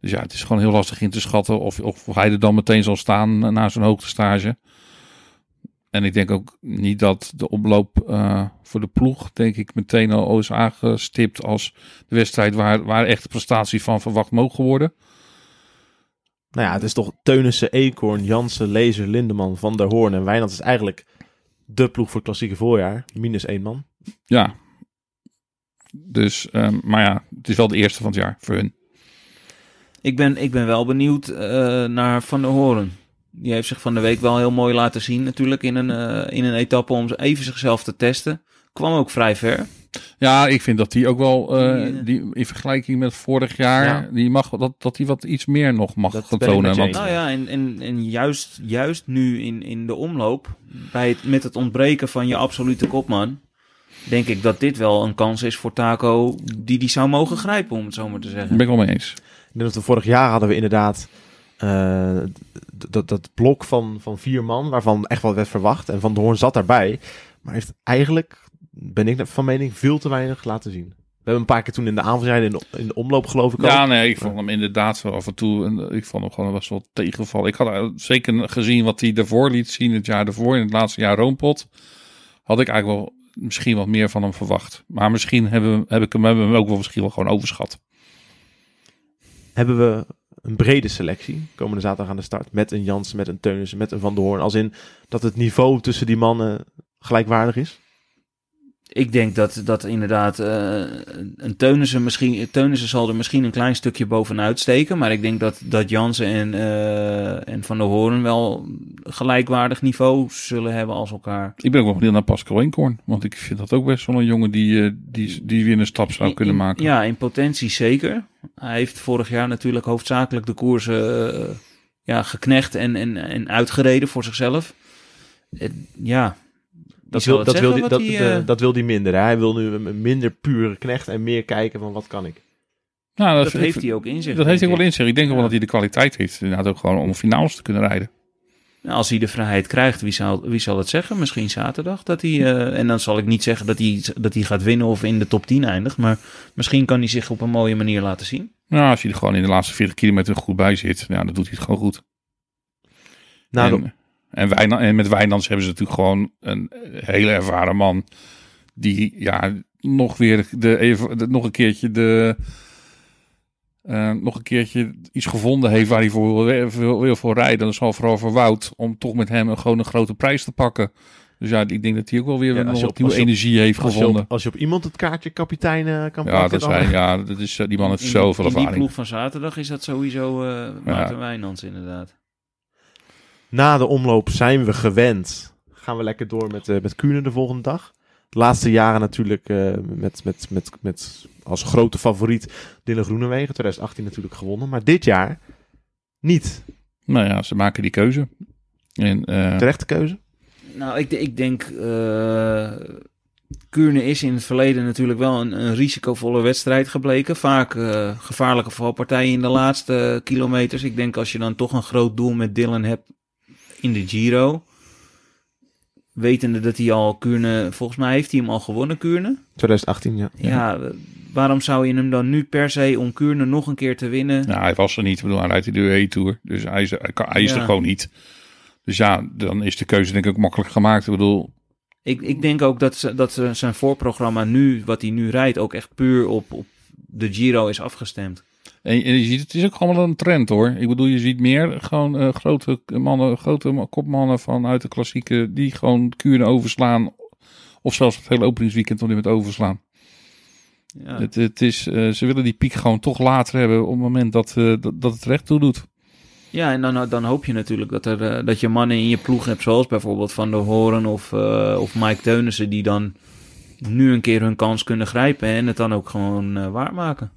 Dus ja, het is gewoon heel lastig in te schatten of, of hij er dan meteen zal staan na zijn hoogtestage. En ik denk ook niet dat de omloop eh, voor de ploeg, denk ik, meteen al is aangestipt als de wedstrijd waar, waar echt de prestatie van verwacht mogen worden. Nou ja, het is toch Teunissen, Eekhoorn, Jansen, Lezer, Lindeman, Van der Hoorn en Wijnand is eigenlijk de ploeg voor het klassieke voorjaar. Minus één man. Ja. Dus, ehm, maar ja, het is wel de eerste van het jaar voor hun. ik ben, ik ben wel benieuwd eh, naar Van der Hoorn. Die heeft zich van de week wel heel mooi laten zien natuurlijk in een, eh, in een etappe om even zichzelf te testen. Kwam ook vrij ver. Ja, ik vind dat die ook wel, eh, Die, eh, die, in vergelijking met vorig jaar, Ja. die mag, dat, dat die wat iets meer nog mag Dat gaan ben ik tonen. Want. Nou ja, en, en, en juist, juist nu in, in de omloop, bij het, met het ontbreken van je absolute kopman, denk ik dat dit wel een kans is voor Taco die die zou mogen grijpen, om het zo maar te daar zeggen. ben ik wel mee eens. Ik denk dat we vorig jaar hadden we inderdaad eh, dat, dat blok van, van vier man, waarvan echt wat werd verwacht. En Van der Hoorn zat daarbij. Maar heeft eigenlijk, ben ik van mening, veel te weinig laten zien. We hebben een paar keer toen in de aanvalsrijden in de, in de omloop geloof ik Ja, ook. nee, ik vond hem inderdaad wel af en toe, en ik vond hem gewoon best wel tegenval. Ik had eh, zeker gezien wat hij daarvoor liet zien, het jaar daarvoor, in het laatste jaar Roompot, had ik eigenlijk wel misschien wat meer van hem verwacht. Maar misschien hebben, heb ik hem, hebben we hem ook wel misschien wel gewoon overschat. Hebben we een brede selectie komende zaterdag aan de start. Met een Jansen, met een Teunissen, met een Van der Hoorn. Als in dat het niveau tussen die mannen gelijkwaardig is. Ik denk dat, dat inderdaad eh, een Teunissen misschien, Teunissen zal er misschien een klein stukje bovenuit steken, maar ik denk dat, dat Jansen en, eh, en Van der Hoorn wel gelijkwaardig niveau zullen hebben als elkaar. Ik ben ook wel benieuwd naar Pascal Eenkorn. Want ik vind dat ook best wel een jongen die, eh, die, die weer een stap zou In- kunnen maken. Ja, in potentie zeker. Hij heeft vorig jaar natuurlijk hoofdzakelijk de koersen ja, geknecht en, en, en uitgereden voor zichzelf. Ja, Dat wil, dat, wil die, dat, eh, dat wil die minder. hè. Hij wil nu een minder pure knecht en meer kijken van wat kan ik. Nou, dat heeft hij ook in zich. Dat heeft hij wel in zich. Ik denk wel dat hij de kwaliteit heeft. Inderdaad ook gewoon om finales te kunnen rijden. Nou, als hij de vrijheid krijgt, wie zal, wie zal het zeggen? Misschien zaterdag. Dat hij, eh, en dan zal ik niet zeggen dat hij, dat hij gaat winnen of in de top 10 eindigt. Maar misschien kan hij zich op een mooie manier laten zien. Nou, als hij er gewoon in de laatste 40 kilometer goed bij zit, ja, dan doet hij het gewoon goed. Nou, en, en, Wijna- en met Wijnands hebben ze natuurlijk gewoon een hele ervaren man. Die ja, nog weer de, even, de- nog een keertje de. eh, nog een keertje iets gevonden heeft waar hij voor wil, wil, wil voor rijden. Dat is wel vooral voor Wout. Om toch met hem een, gewoon een grote prijs te pakken. Dus ja, ik denk dat hij ook wel weer Ja, als nog op- nieuwe op- energie heeft als, je gevonden. op, als je op iemand het kaartje kapitein eh, kan ja, pakken, dat dan... zijn, ja, dat is, eh, die man heeft In- zoveel in die ervaring. ploeg van zaterdag is dat sowieso eh Maarten Wijnands inderdaad. Na de omloop zijn we gewend. Gaan we lekker door met, eh met Kuurne de volgende dag. De laatste jaren natuurlijk eh, met, met, met, met als grote favoriet Dylan Groenewegen. 2018 natuurlijk gewonnen. Maar dit jaar niet. Nou ja, ze maken die keuze. En, eh, Terechte keuze. Nou, ik, ik denk... eh Kuurne is in het verleden natuurlijk wel een, een risicovolle wedstrijd gebleken. Vaak eh, gevaarlijke valpartijen in de laatste kilometers. Ik denk als je dan toch een groot doel met Dylan hebt in de Giro... Wetende dat hij al Kuurne... Volgens mij heeft hij hem al gewonnen, Kuurne. 2018, ja. Ja, waarom zou je hem dan nu per se om Kuurne nog een keer te winnen... Nou, hij was er niet. Ik bedoel, hij rijdt de UE-tour. Dus hij is, hij, kan- hij is Ja. er gewoon niet. Dus ja, dan is de keuze denk ik ook makkelijk gemaakt. Ik bedoel, Ik, ik denk ook dat, ze, dat ze zijn voorprogramma nu, wat hij nu rijdt, ook echt puur op, op de Giro is afgestemd. En, en je ziet, het is ook gewoon wel een trend hoor. Ik bedoel, je ziet meer gewoon eh, grote mannen, grote kopmannen vanuit de klassieke, die gewoon kuren overslaan. Of zelfs het hele openingsweekend nog niet met overslaan. Ja. Het, het is, eh, ze willen die piek gewoon toch later hebben op het moment dat, eh, dat, dat het recht toe doet. Ja, en dan, dan hoop je natuurlijk dat, er, dat je mannen in je ploeg hebt, zoals bijvoorbeeld Van der Hoorn of, of Mike Teunissen, die dan nu een keer hun kans kunnen grijpen en het dan ook gewoon waarmaken.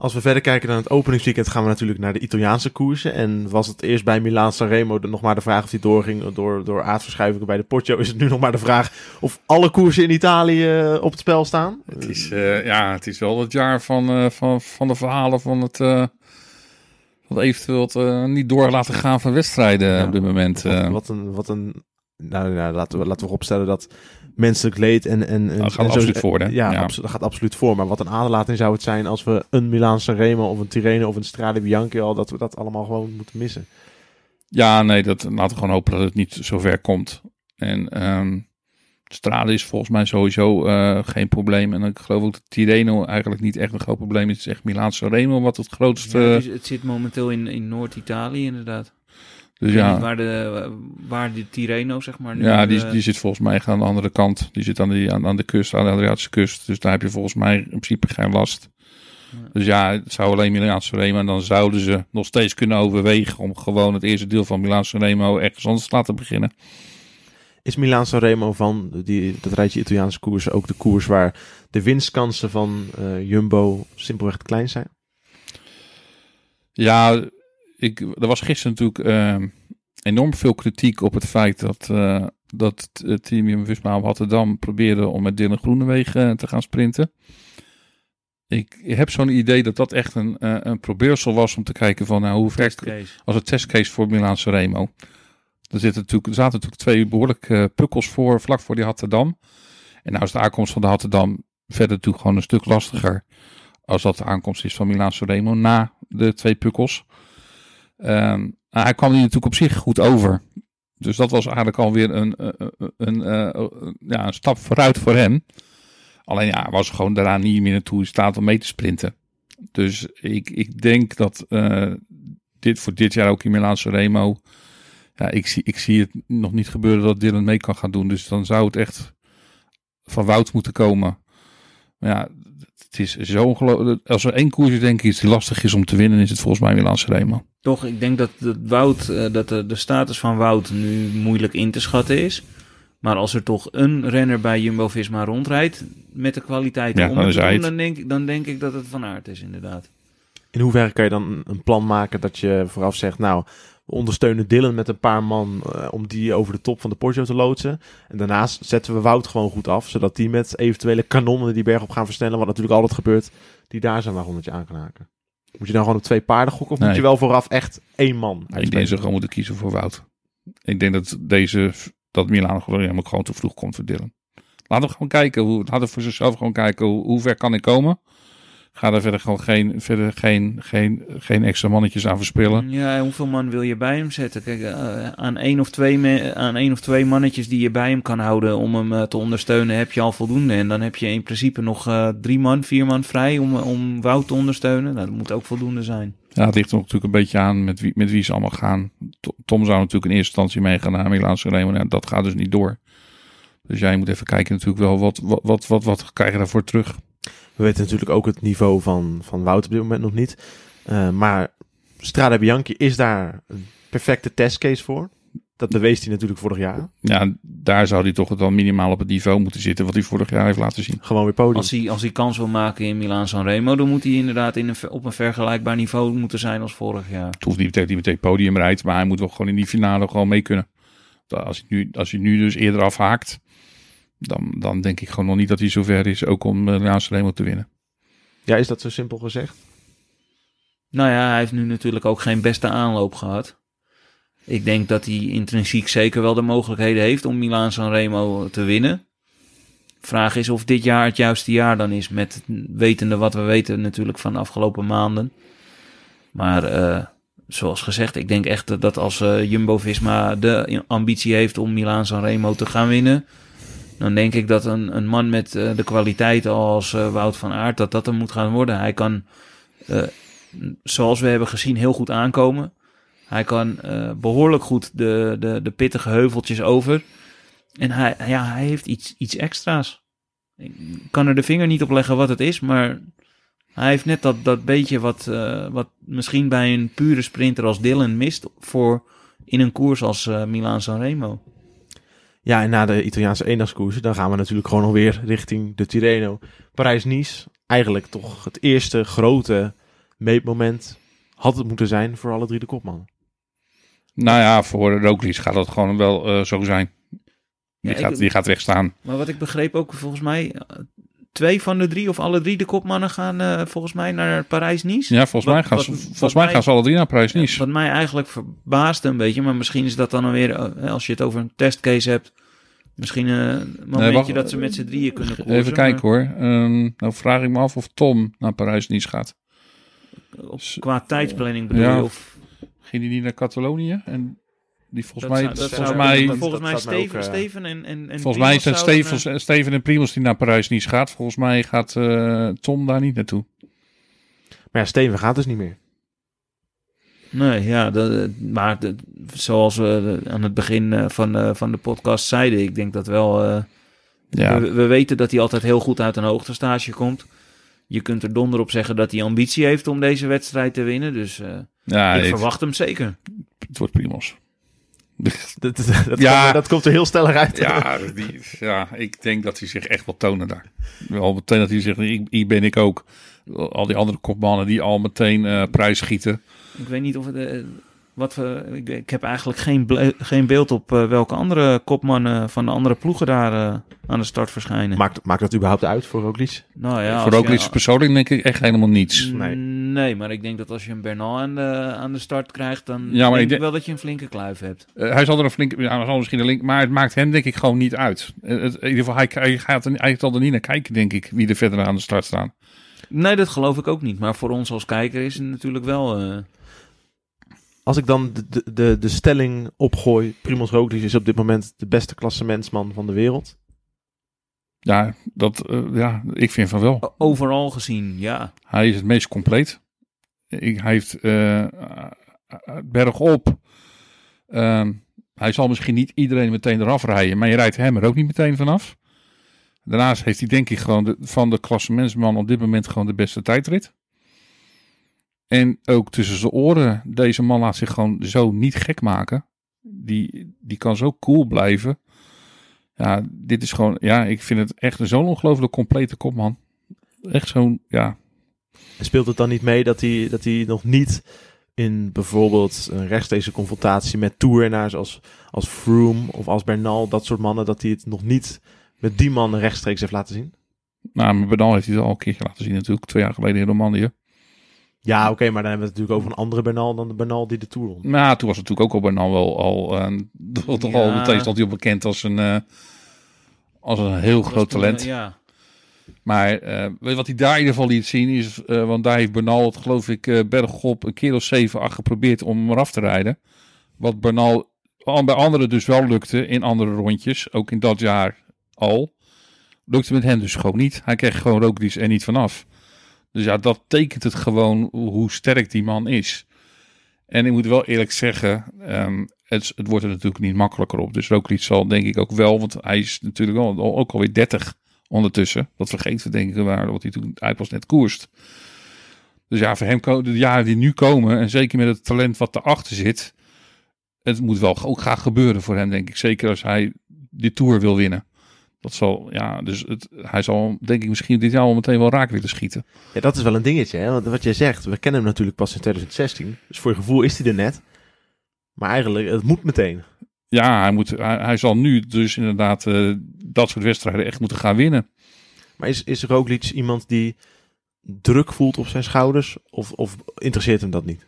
Als we verder kijken naar het openingsweekend gaan we natuurlijk naar de Italiaanse koersen. En was het eerst bij Milaan Sanremo nog maar de vraag of die doorging door, door aardverschuivingen bij de Poggio. Is het nu nog maar de vraag of alle koersen in Italië eh, op het spel staan? Het is, eh, ja, het is wel het jaar van, eh, van, van de verhalen van het, van het eventueel het, eh, niet door laten gaan van wedstrijden Ja, op dit moment. Wat, wat een, wat een nou, ja, laten, we, laten we opstellen dat menselijk leed en... en, en Dat gaat en absoluut voor, hè? Ja, Ja. abso- dat gaat absoluut voor. Maar wat een aderlating zou het zijn als we een Milaan Sanremo of een Tirreno of een Strade Bianchi al, dat we dat allemaal gewoon moeten missen. Ja, nee, dat, laten we gewoon hopen dat het niet zo ver komt. En ehm Strade is volgens mij sowieso eh, geen probleem. En ik geloof ook dat Tirreno eigenlijk niet echt een groot probleem is. Het is echt Milaan Remo wat het grootste... Ja, het, is- het zit momenteel in, in Noord-Italië inderdaad. Dus ja, waar de, waar de zeg maar, nu... ja die, eh, die zit volgens mij aan de andere kant. Die zit aan, die, aan, aan de kust, aan de Adriatische kust. Dus daar heb je volgens mij in principe geen last. Ja. Dus ja, het zou alleen Milaan Remo. En dan zouden ze nog steeds kunnen overwegen om gewoon het eerste deel van Milaan Remo ergens anders te laten beginnen. Is Milaan Sanremo van die, dat rijtje Italiaanse koersen ook de koers waar de winstkansen van eh, Jumbo simpelweg te klein zijn? Ja, ik, er was gisteren natuurlijk ehm, enorm veel kritiek op het feit dat, eh, dat het team Jumbo-Visma op Rotterdam probeerde om met Dylan Groenewegen eh, te gaan sprinten. Ik heb zo'n idee dat dat echt een, eh, een probeersel was om te kijken van nou, hoe ver, als een testcase voor Milaan Remo. Er, zitten natuurlijk, er zaten natuurlijk twee behoorlijke eh, pukkels voor, vlak voor die Rotterdam. En nou is de aankomst van de Rotterdam verder natuurlijk gewoon een stuk lastiger. Als dat de aankomst is van Milaan Remo na de twee pukkels. Ehm, maar hij kwam hier natuurlijk op zich goed over. Dus dat was eigenlijk alweer een, eh, een, een, eh, ja, een stap vooruit voor hem. Alleen ja, hij was gewoon daarna niet meer naartoe in staat om mee te sprinten. Dus ik, ik denk dat eh, dit voor dit jaar ook in Milaan Remo. Ja, ik zie, ik zie het nog niet gebeuren dat Dylan mee kan gaan doen. Dus dan zou het echt van Wout moeten komen. Maar ja, het is zo ongelooflijk. Als er één koers is, denk ik, die lastig is om te winnen, is het volgens mij Milaan Remo. Toch, ik denk dat, dat, Wout, eh, dat de, de status van Wout nu moeilijk in te schatten is. Maar als er toch een renner bij Jumbo-Visma rondrijdt met de kwaliteiten Ja, om dan te doen, dan denk, ik- dan denk ik dat het van aard is inderdaad. In hoeverre kan je dan een plan maken dat je vooraf zegt, nou, we ondersteunen Dylan met een paar man eh, om die over de top van de Poggio te loodsen. En daarnaast zetten we Wout gewoon goed af, zodat die met eventuele kanonnen die berg op gaan versnellen, wat natuurlijk altijd gebeurt, die daar zijn wagonnetje aan kan haken. Moet je dan gewoon op twee paarden gokken of moet je wel vooraf echt één man Ik denk ze gewoon moeten kiezen voor Wout. Ik denk dat deze, dat Milaan gewoon, maar gewoon te vroeg komt voor Dylan. Laten we gewoon kijken, hoe, laten we voor zichzelf gewoon kijken hoe, hoe ver kan ik komen. Ga er verder gewoon geen, verder geen, geen, geen extra mannetjes aan verspillen. Ja, hoeveel man wil je bij hem zetten? Kijk, eh, aan, één of twee me- aan één of twee mannetjes die je bij hem kan houden om hem eh, te ondersteunen, heb je al voldoende. En dan heb je in principe nog eh, drie man, vier man vrij om, om Wout te ondersteunen. Nou, dat moet ook voldoende zijn. Ja, het ligt er natuurlijk een beetje aan met wie, met wie ze allemaal gaan. To- Tom zou natuurlijk in eerste instantie meegaan naar Milaan Sanremo. Nou, dat gaat dus niet door. Dus jij moet even kijken natuurlijk wel, wat, wat, wat, wat, wat krijg je daarvoor terug? We weten natuurlijk ook het niveau van, van Wout op dit moment nog niet. Eh, maar Strade Bianchi is daar een perfecte testcase voor. Dat bewees hij natuurlijk vorig jaar. Ja, daar zou hij toch wel minimaal op het niveau moeten zitten wat hij vorig jaar heeft laten zien. Gewoon weer podium. Als hij, als hij kans wil maken in Milaan Sanremo, dan moet hij inderdaad in een, op een vergelijkbaar niveau moeten zijn als vorig jaar. Het hoeft niet meteen, niet meteen podium rijdt, maar hij moet wel gewoon in die finale gewoon mee kunnen. Dat Als hij nu, als hij nu dus eerder afhaakt, dan, dan denk ik gewoon nog niet dat hij zover is ook om de Milaan Remo te winnen. Ja, is dat zo simpel gezegd? Nou ja, hij heeft nu natuurlijk ook geen beste aanloop gehad. Ik denk dat hij intrinsiek zeker wel de mogelijkheden heeft om Milaan Sanremo te winnen. Vraag is of dit jaar het juiste jaar dan is, met wetende wat we weten natuurlijk van de afgelopen maanden. Maar eh, zoals gezegd, ik denk echt dat als eh, Jumbo-Visma de ambitie heeft om Milaan Sanremo te gaan winnen, Dan denk ik dat een, een man met eh, de kwaliteiten als eh, Wout van Aert, dat dat er moet gaan worden. Hij kan, eh, zoals we hebben gezien, heel goed aankomen. Hij kan eh, behoorlijk goed de, de, de pittige heuveltjes over. En hij, ja, hij heeft iets, iets extra's. Ik kan er de vinger niet op leggen wat het is, maar hij heeft net dat, dat beetje wat, wat misschien bij een pure sprinter als Dylan mist voor in een koers als Milaan Sanremo. Ja, en na de Italiaanse eendagskoersen, dan gaan we natuurlijk gewoon nog weer richting de Tirreno. Parijs-Nice, eigenlijk toch het eerste grote meetmoment had het moeten zijn voor alle drie de kopmannen. Nou ja, voor Roglic gaat dat gewoon wel eh, zo zijn. Die, Ja, ik- gaat, die gaat wegstaan. Maar wat ik begreep ook volgens mij, eh, twee van de drie of alle drie de kopmannen gaan eh, volgens mij naar Parijs-Nice. Ja, volgens Wat- mij gaan, wat- ze, volgens mij mij- gaan ze alle drie naar Parijs-Nice. Wat mij eigenlijk verbaasde een beetje, maar misschien is dat dan alweer, eh, als je het over een testcase hebt, misschien een momentje wacht. dat ze met z'n drieën kunnen koersen. Even kijken maar hoor. Ehm, nou vraag ik me af of Tom naar Parijs-Nice gaat. Op, qua tijdsplanning bedoel Ja, je? Of, Ging hij niet naar Catalonië? En die volgens dat mij... zou- volgens zou- mij dat- volgens mij dat Steven, ook, eh, Steven en, en, en Volgens mij is het Primoz zouden, Steven, Steven en Primos die naar Parijs-Nice gaat. Volgens mij gaat eh, Tom daar niet naartoe. Maar ja, Steven gaat dus niet meer. eh, Nee, ja, dat, maar zoals we aan het begin eh, van, eh, van de podcast zeiden, ik denk dat wel... eh, Ja, we, we weten dat hij altijd heel goed uit een hoogtestage komt. Je kunt er donder op zeggen dat hij ambitie heeft om deze wedstrijd te winnen. Dus eh, ja ik het, verwacht hem zeker. het wordt Primos. Dat, dat, Ja. komt, dat komt er heel stellig uit. Ja, die, ja, ik denk dat hij zich echt wil tonen daar. Wel meteen dat hij zegt, ik, ik ben ik ook. Al die andere kopmannen die al meteen eh prijs schieten. Ik weet niet of het... eh, wat we, ik, ik heb eigenlijk geen, ble- geen beeld op eh, welke andere kopmannen van de andere ploegen daar eh, aan de start verschijnen. Maakt, maakt dat überhaupt uit voor Roglic? nou ja, Voor Roglic je- persoonlijk denk ik echt helemaal niets. Nee. Nee, maar ik denk dat als je een Bernal aan de, aan de start krijgt, dan Ja, maar denk ik ik denk- wel dat je een flinke kluif hebt. Eh, hij zal er een flinke, ja, hij zal misschien een link, maar het maakt hem denk ik gewoon niet uit. Het, in ieder geval, hij, hij gaat er, hij zal er niet naar kijken, denk ik, wie er verder aan de start staan. Nee, dat geloof ik ook niet. Maar voor ons als kijker is het natuurlijk wel... Als ik dan de, de, de, de stelling opgooi, Primoz Roglic is op dit moment de beste klassementsman van de wereld. Ja, dat, eh, ja, ik vind van wel. overal gezien, ja. Hij is het meest compleet. Ik, hij heeft eh, eh, bergop. Ehm, hij zal misschien niet iedereen meteen eraf rijden, maar je rijdt hem er ook niet meteen vanaf. Daarnaast heeft hij denk ik gewoon de, van de klassementsman op dit moment gewoon de beste tijdrit. En ook tussen zijn oren, deze man laat zich gewoon zo niet gek maken. Die, die kan zo cool blijven. Ja, dit is gewoon, ja, ik vind het echt zo'n ongelooflijk complete kopman. Echt zo'n, ja, speelt het dan niet mee dat hij, dat hij nog niet in bijvoorbeeld een rechtstreekse confrontatie met toernaars als, als Froome of als Bernal, dat soort mannen, dat hij het nog niet met die mannen rechtstreeks heeft laten zien? Nou, maar Bernal heeft hij het al een keertje laten zien natuurlijk. Twee jaar geleden in Romandie. Ja, oké, maar dan hebben we het natuurlijk over een andere Bernal dan de Bernal die de Tour won. Nou, toen was natuurlijk ook al Bernal wel al... eh, toch al Ja. meteen stond hij al bekend als een, eh, als een heel groot talent. Ja. Maar eh, weet wat hij daar in ieder geval liet zien is... eh, want daar heeft Bernal het geloof ik eh, bergop een keer of zeven, acht geprobeerd om hem eraf te rijden. Wat Bernal al bij anderen dus wel lukte in andere rondjes. Ook in dat jaar al. Lukte met hem dus gewoon niet. Hij kreeg gewoon Roglic er niet vanaf. Dus ja, dat tekent het gewoon hoe sterk die man is. En ik moet wel eerlijk zeggen, ehm, het, het wordt er natuurlijk niet makkelijker op. Dus Roglic zal denk ik ook wel, want hij is natuurlijk wel, ook alweer 30 ondertussen. Dat vergeten we denk ik waar, wat hij toen uit was net koerst. Dus ja, voor hem de jaren die nu komen, en zeker met het talent wat erachter zit, het moet wel ook graag gebeuren voor hem, denk ik. Zeker als hij die Tour wil winnen. Dat zal, ja, dus het, hij zal denk ik misschien dit jaar al meteen wel raak willen schieten. Ja, dat is wel een dingetje, hè? Want wat jij zegt, we kennen hem natuurlijk pas in 2016. Dus voor je gevoel is hij er net. Maar eigenlijk, het moet meteen. Ja, hij, moet, hij, hij zal nu dus inderdaad eh, dat soort wedstrijden echt moeten gaan winnen. Maar is, is Roglic iemand die druk voelt op zijn schouders? Of, of interesseert hem dat niet?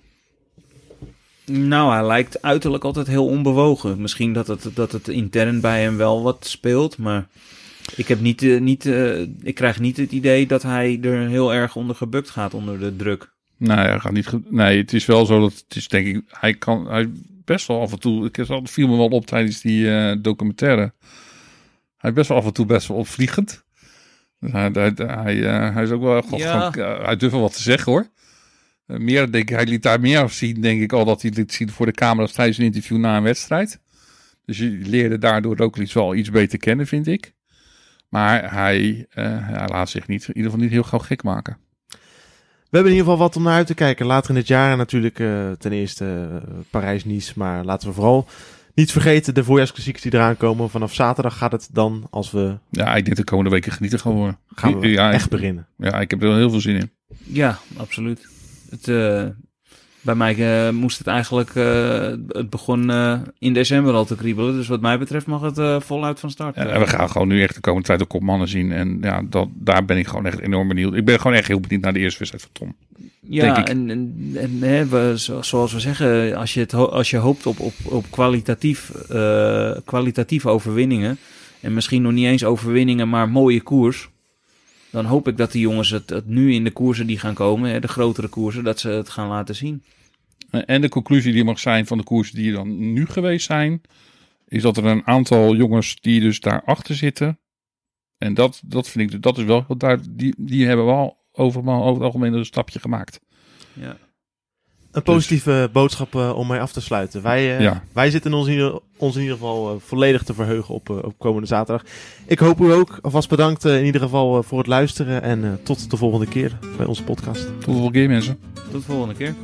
Nou, hij lijkt uiterlijk altijd heel onbewogen. Misschien dat het, dat het intern bij hem wel wat speelt, maar ik, heb niet, eh, niet, eh, ik krijg niet het idee dat hij er heel erg onder gebukt gaat onder de druk. Nee, hij gaat niet. Nee, het is wel zo dat het is denk ik, hij kan, hij best wel af en toe. Ik viel me wel op tijdens die eh, documentaire. Hij is best wel af en toe best wel opvliegend. Dus hij, hij, hij, hij is ook wel god, Ja. gewoon, hij durft wel wat te zeggen hoor. Meer, denk ik, hij liet daar meer zien, denk ik al, dat hij liet zien voor de camera's tijdens een interview na een wedstrijd. Dus je leerde daardoor ook iets wel iets beter kennen, vind ik. Maar hij, eh, hij laat zich niet, in ieder geval niet heel gauw gek maken. We hebben in ieder geval wat om naar uit te kijken. Later in het jaar natuurlijk eh, ten eerste eh, Parijs-Nice. Maar laten we vooral niet vergeten de voorjaarsklassiekers die eraan komen. Vanaf zaterdag gaat het dan, als we Ja, ik denk de komende weken genieten gaan worden. gaan we ja, echt beginnen. ja, ik heb er wel heel veel zin in. Ja, absoluut. Het, eh, bij mij eh, moest het eigenlijk, eh, het begon in december al te kriebelen. Dus wat mij betreft mag het voluit van start. En we gaan gewoon nu echt de komende tijd ook op mannen zien. En ja, dat, daar ben ik gewoon echt enorm benieuwd. Ik ben gewoon echt heel benieuwd naar de eerste wedstrijd van Tom. Ja, en, en, en hè, we, zo- zoals we zeggen, als je, het als je hoopt op, op, op kwalitatief, kwalitatieve overwinningen, en misschien nog niet eens overwinningen, maar mooie koers, dan hoop ik dat die jongens het, het nu in de koersen die gaan komen, hè, de grotere koersen, dat ze het gaan laten zien. En de conclusie die mag zijn van de koersen die er dan nu geweest zijn, is dat er een aantal jongens die dus daarachter zitten. En dat, dat vind ik, dat is wel heel duidelijk. Die, die hebben wel overal over het algemeen een stapje gemaakt. Ja. Een positieve boodschap eh, om mee af te sluiten. Wij, eh, Ja. wij zitten ons in, ieder- ons in ieder geval eh, volledig te verheugen op, op komende zaterdag. Ik hoop u ook. Alvast bedankt in ieder geval voor het luisteren. En tot de volgende keer bij onze podcast. Tot de volgende keer mensen. Tot de volgende keer.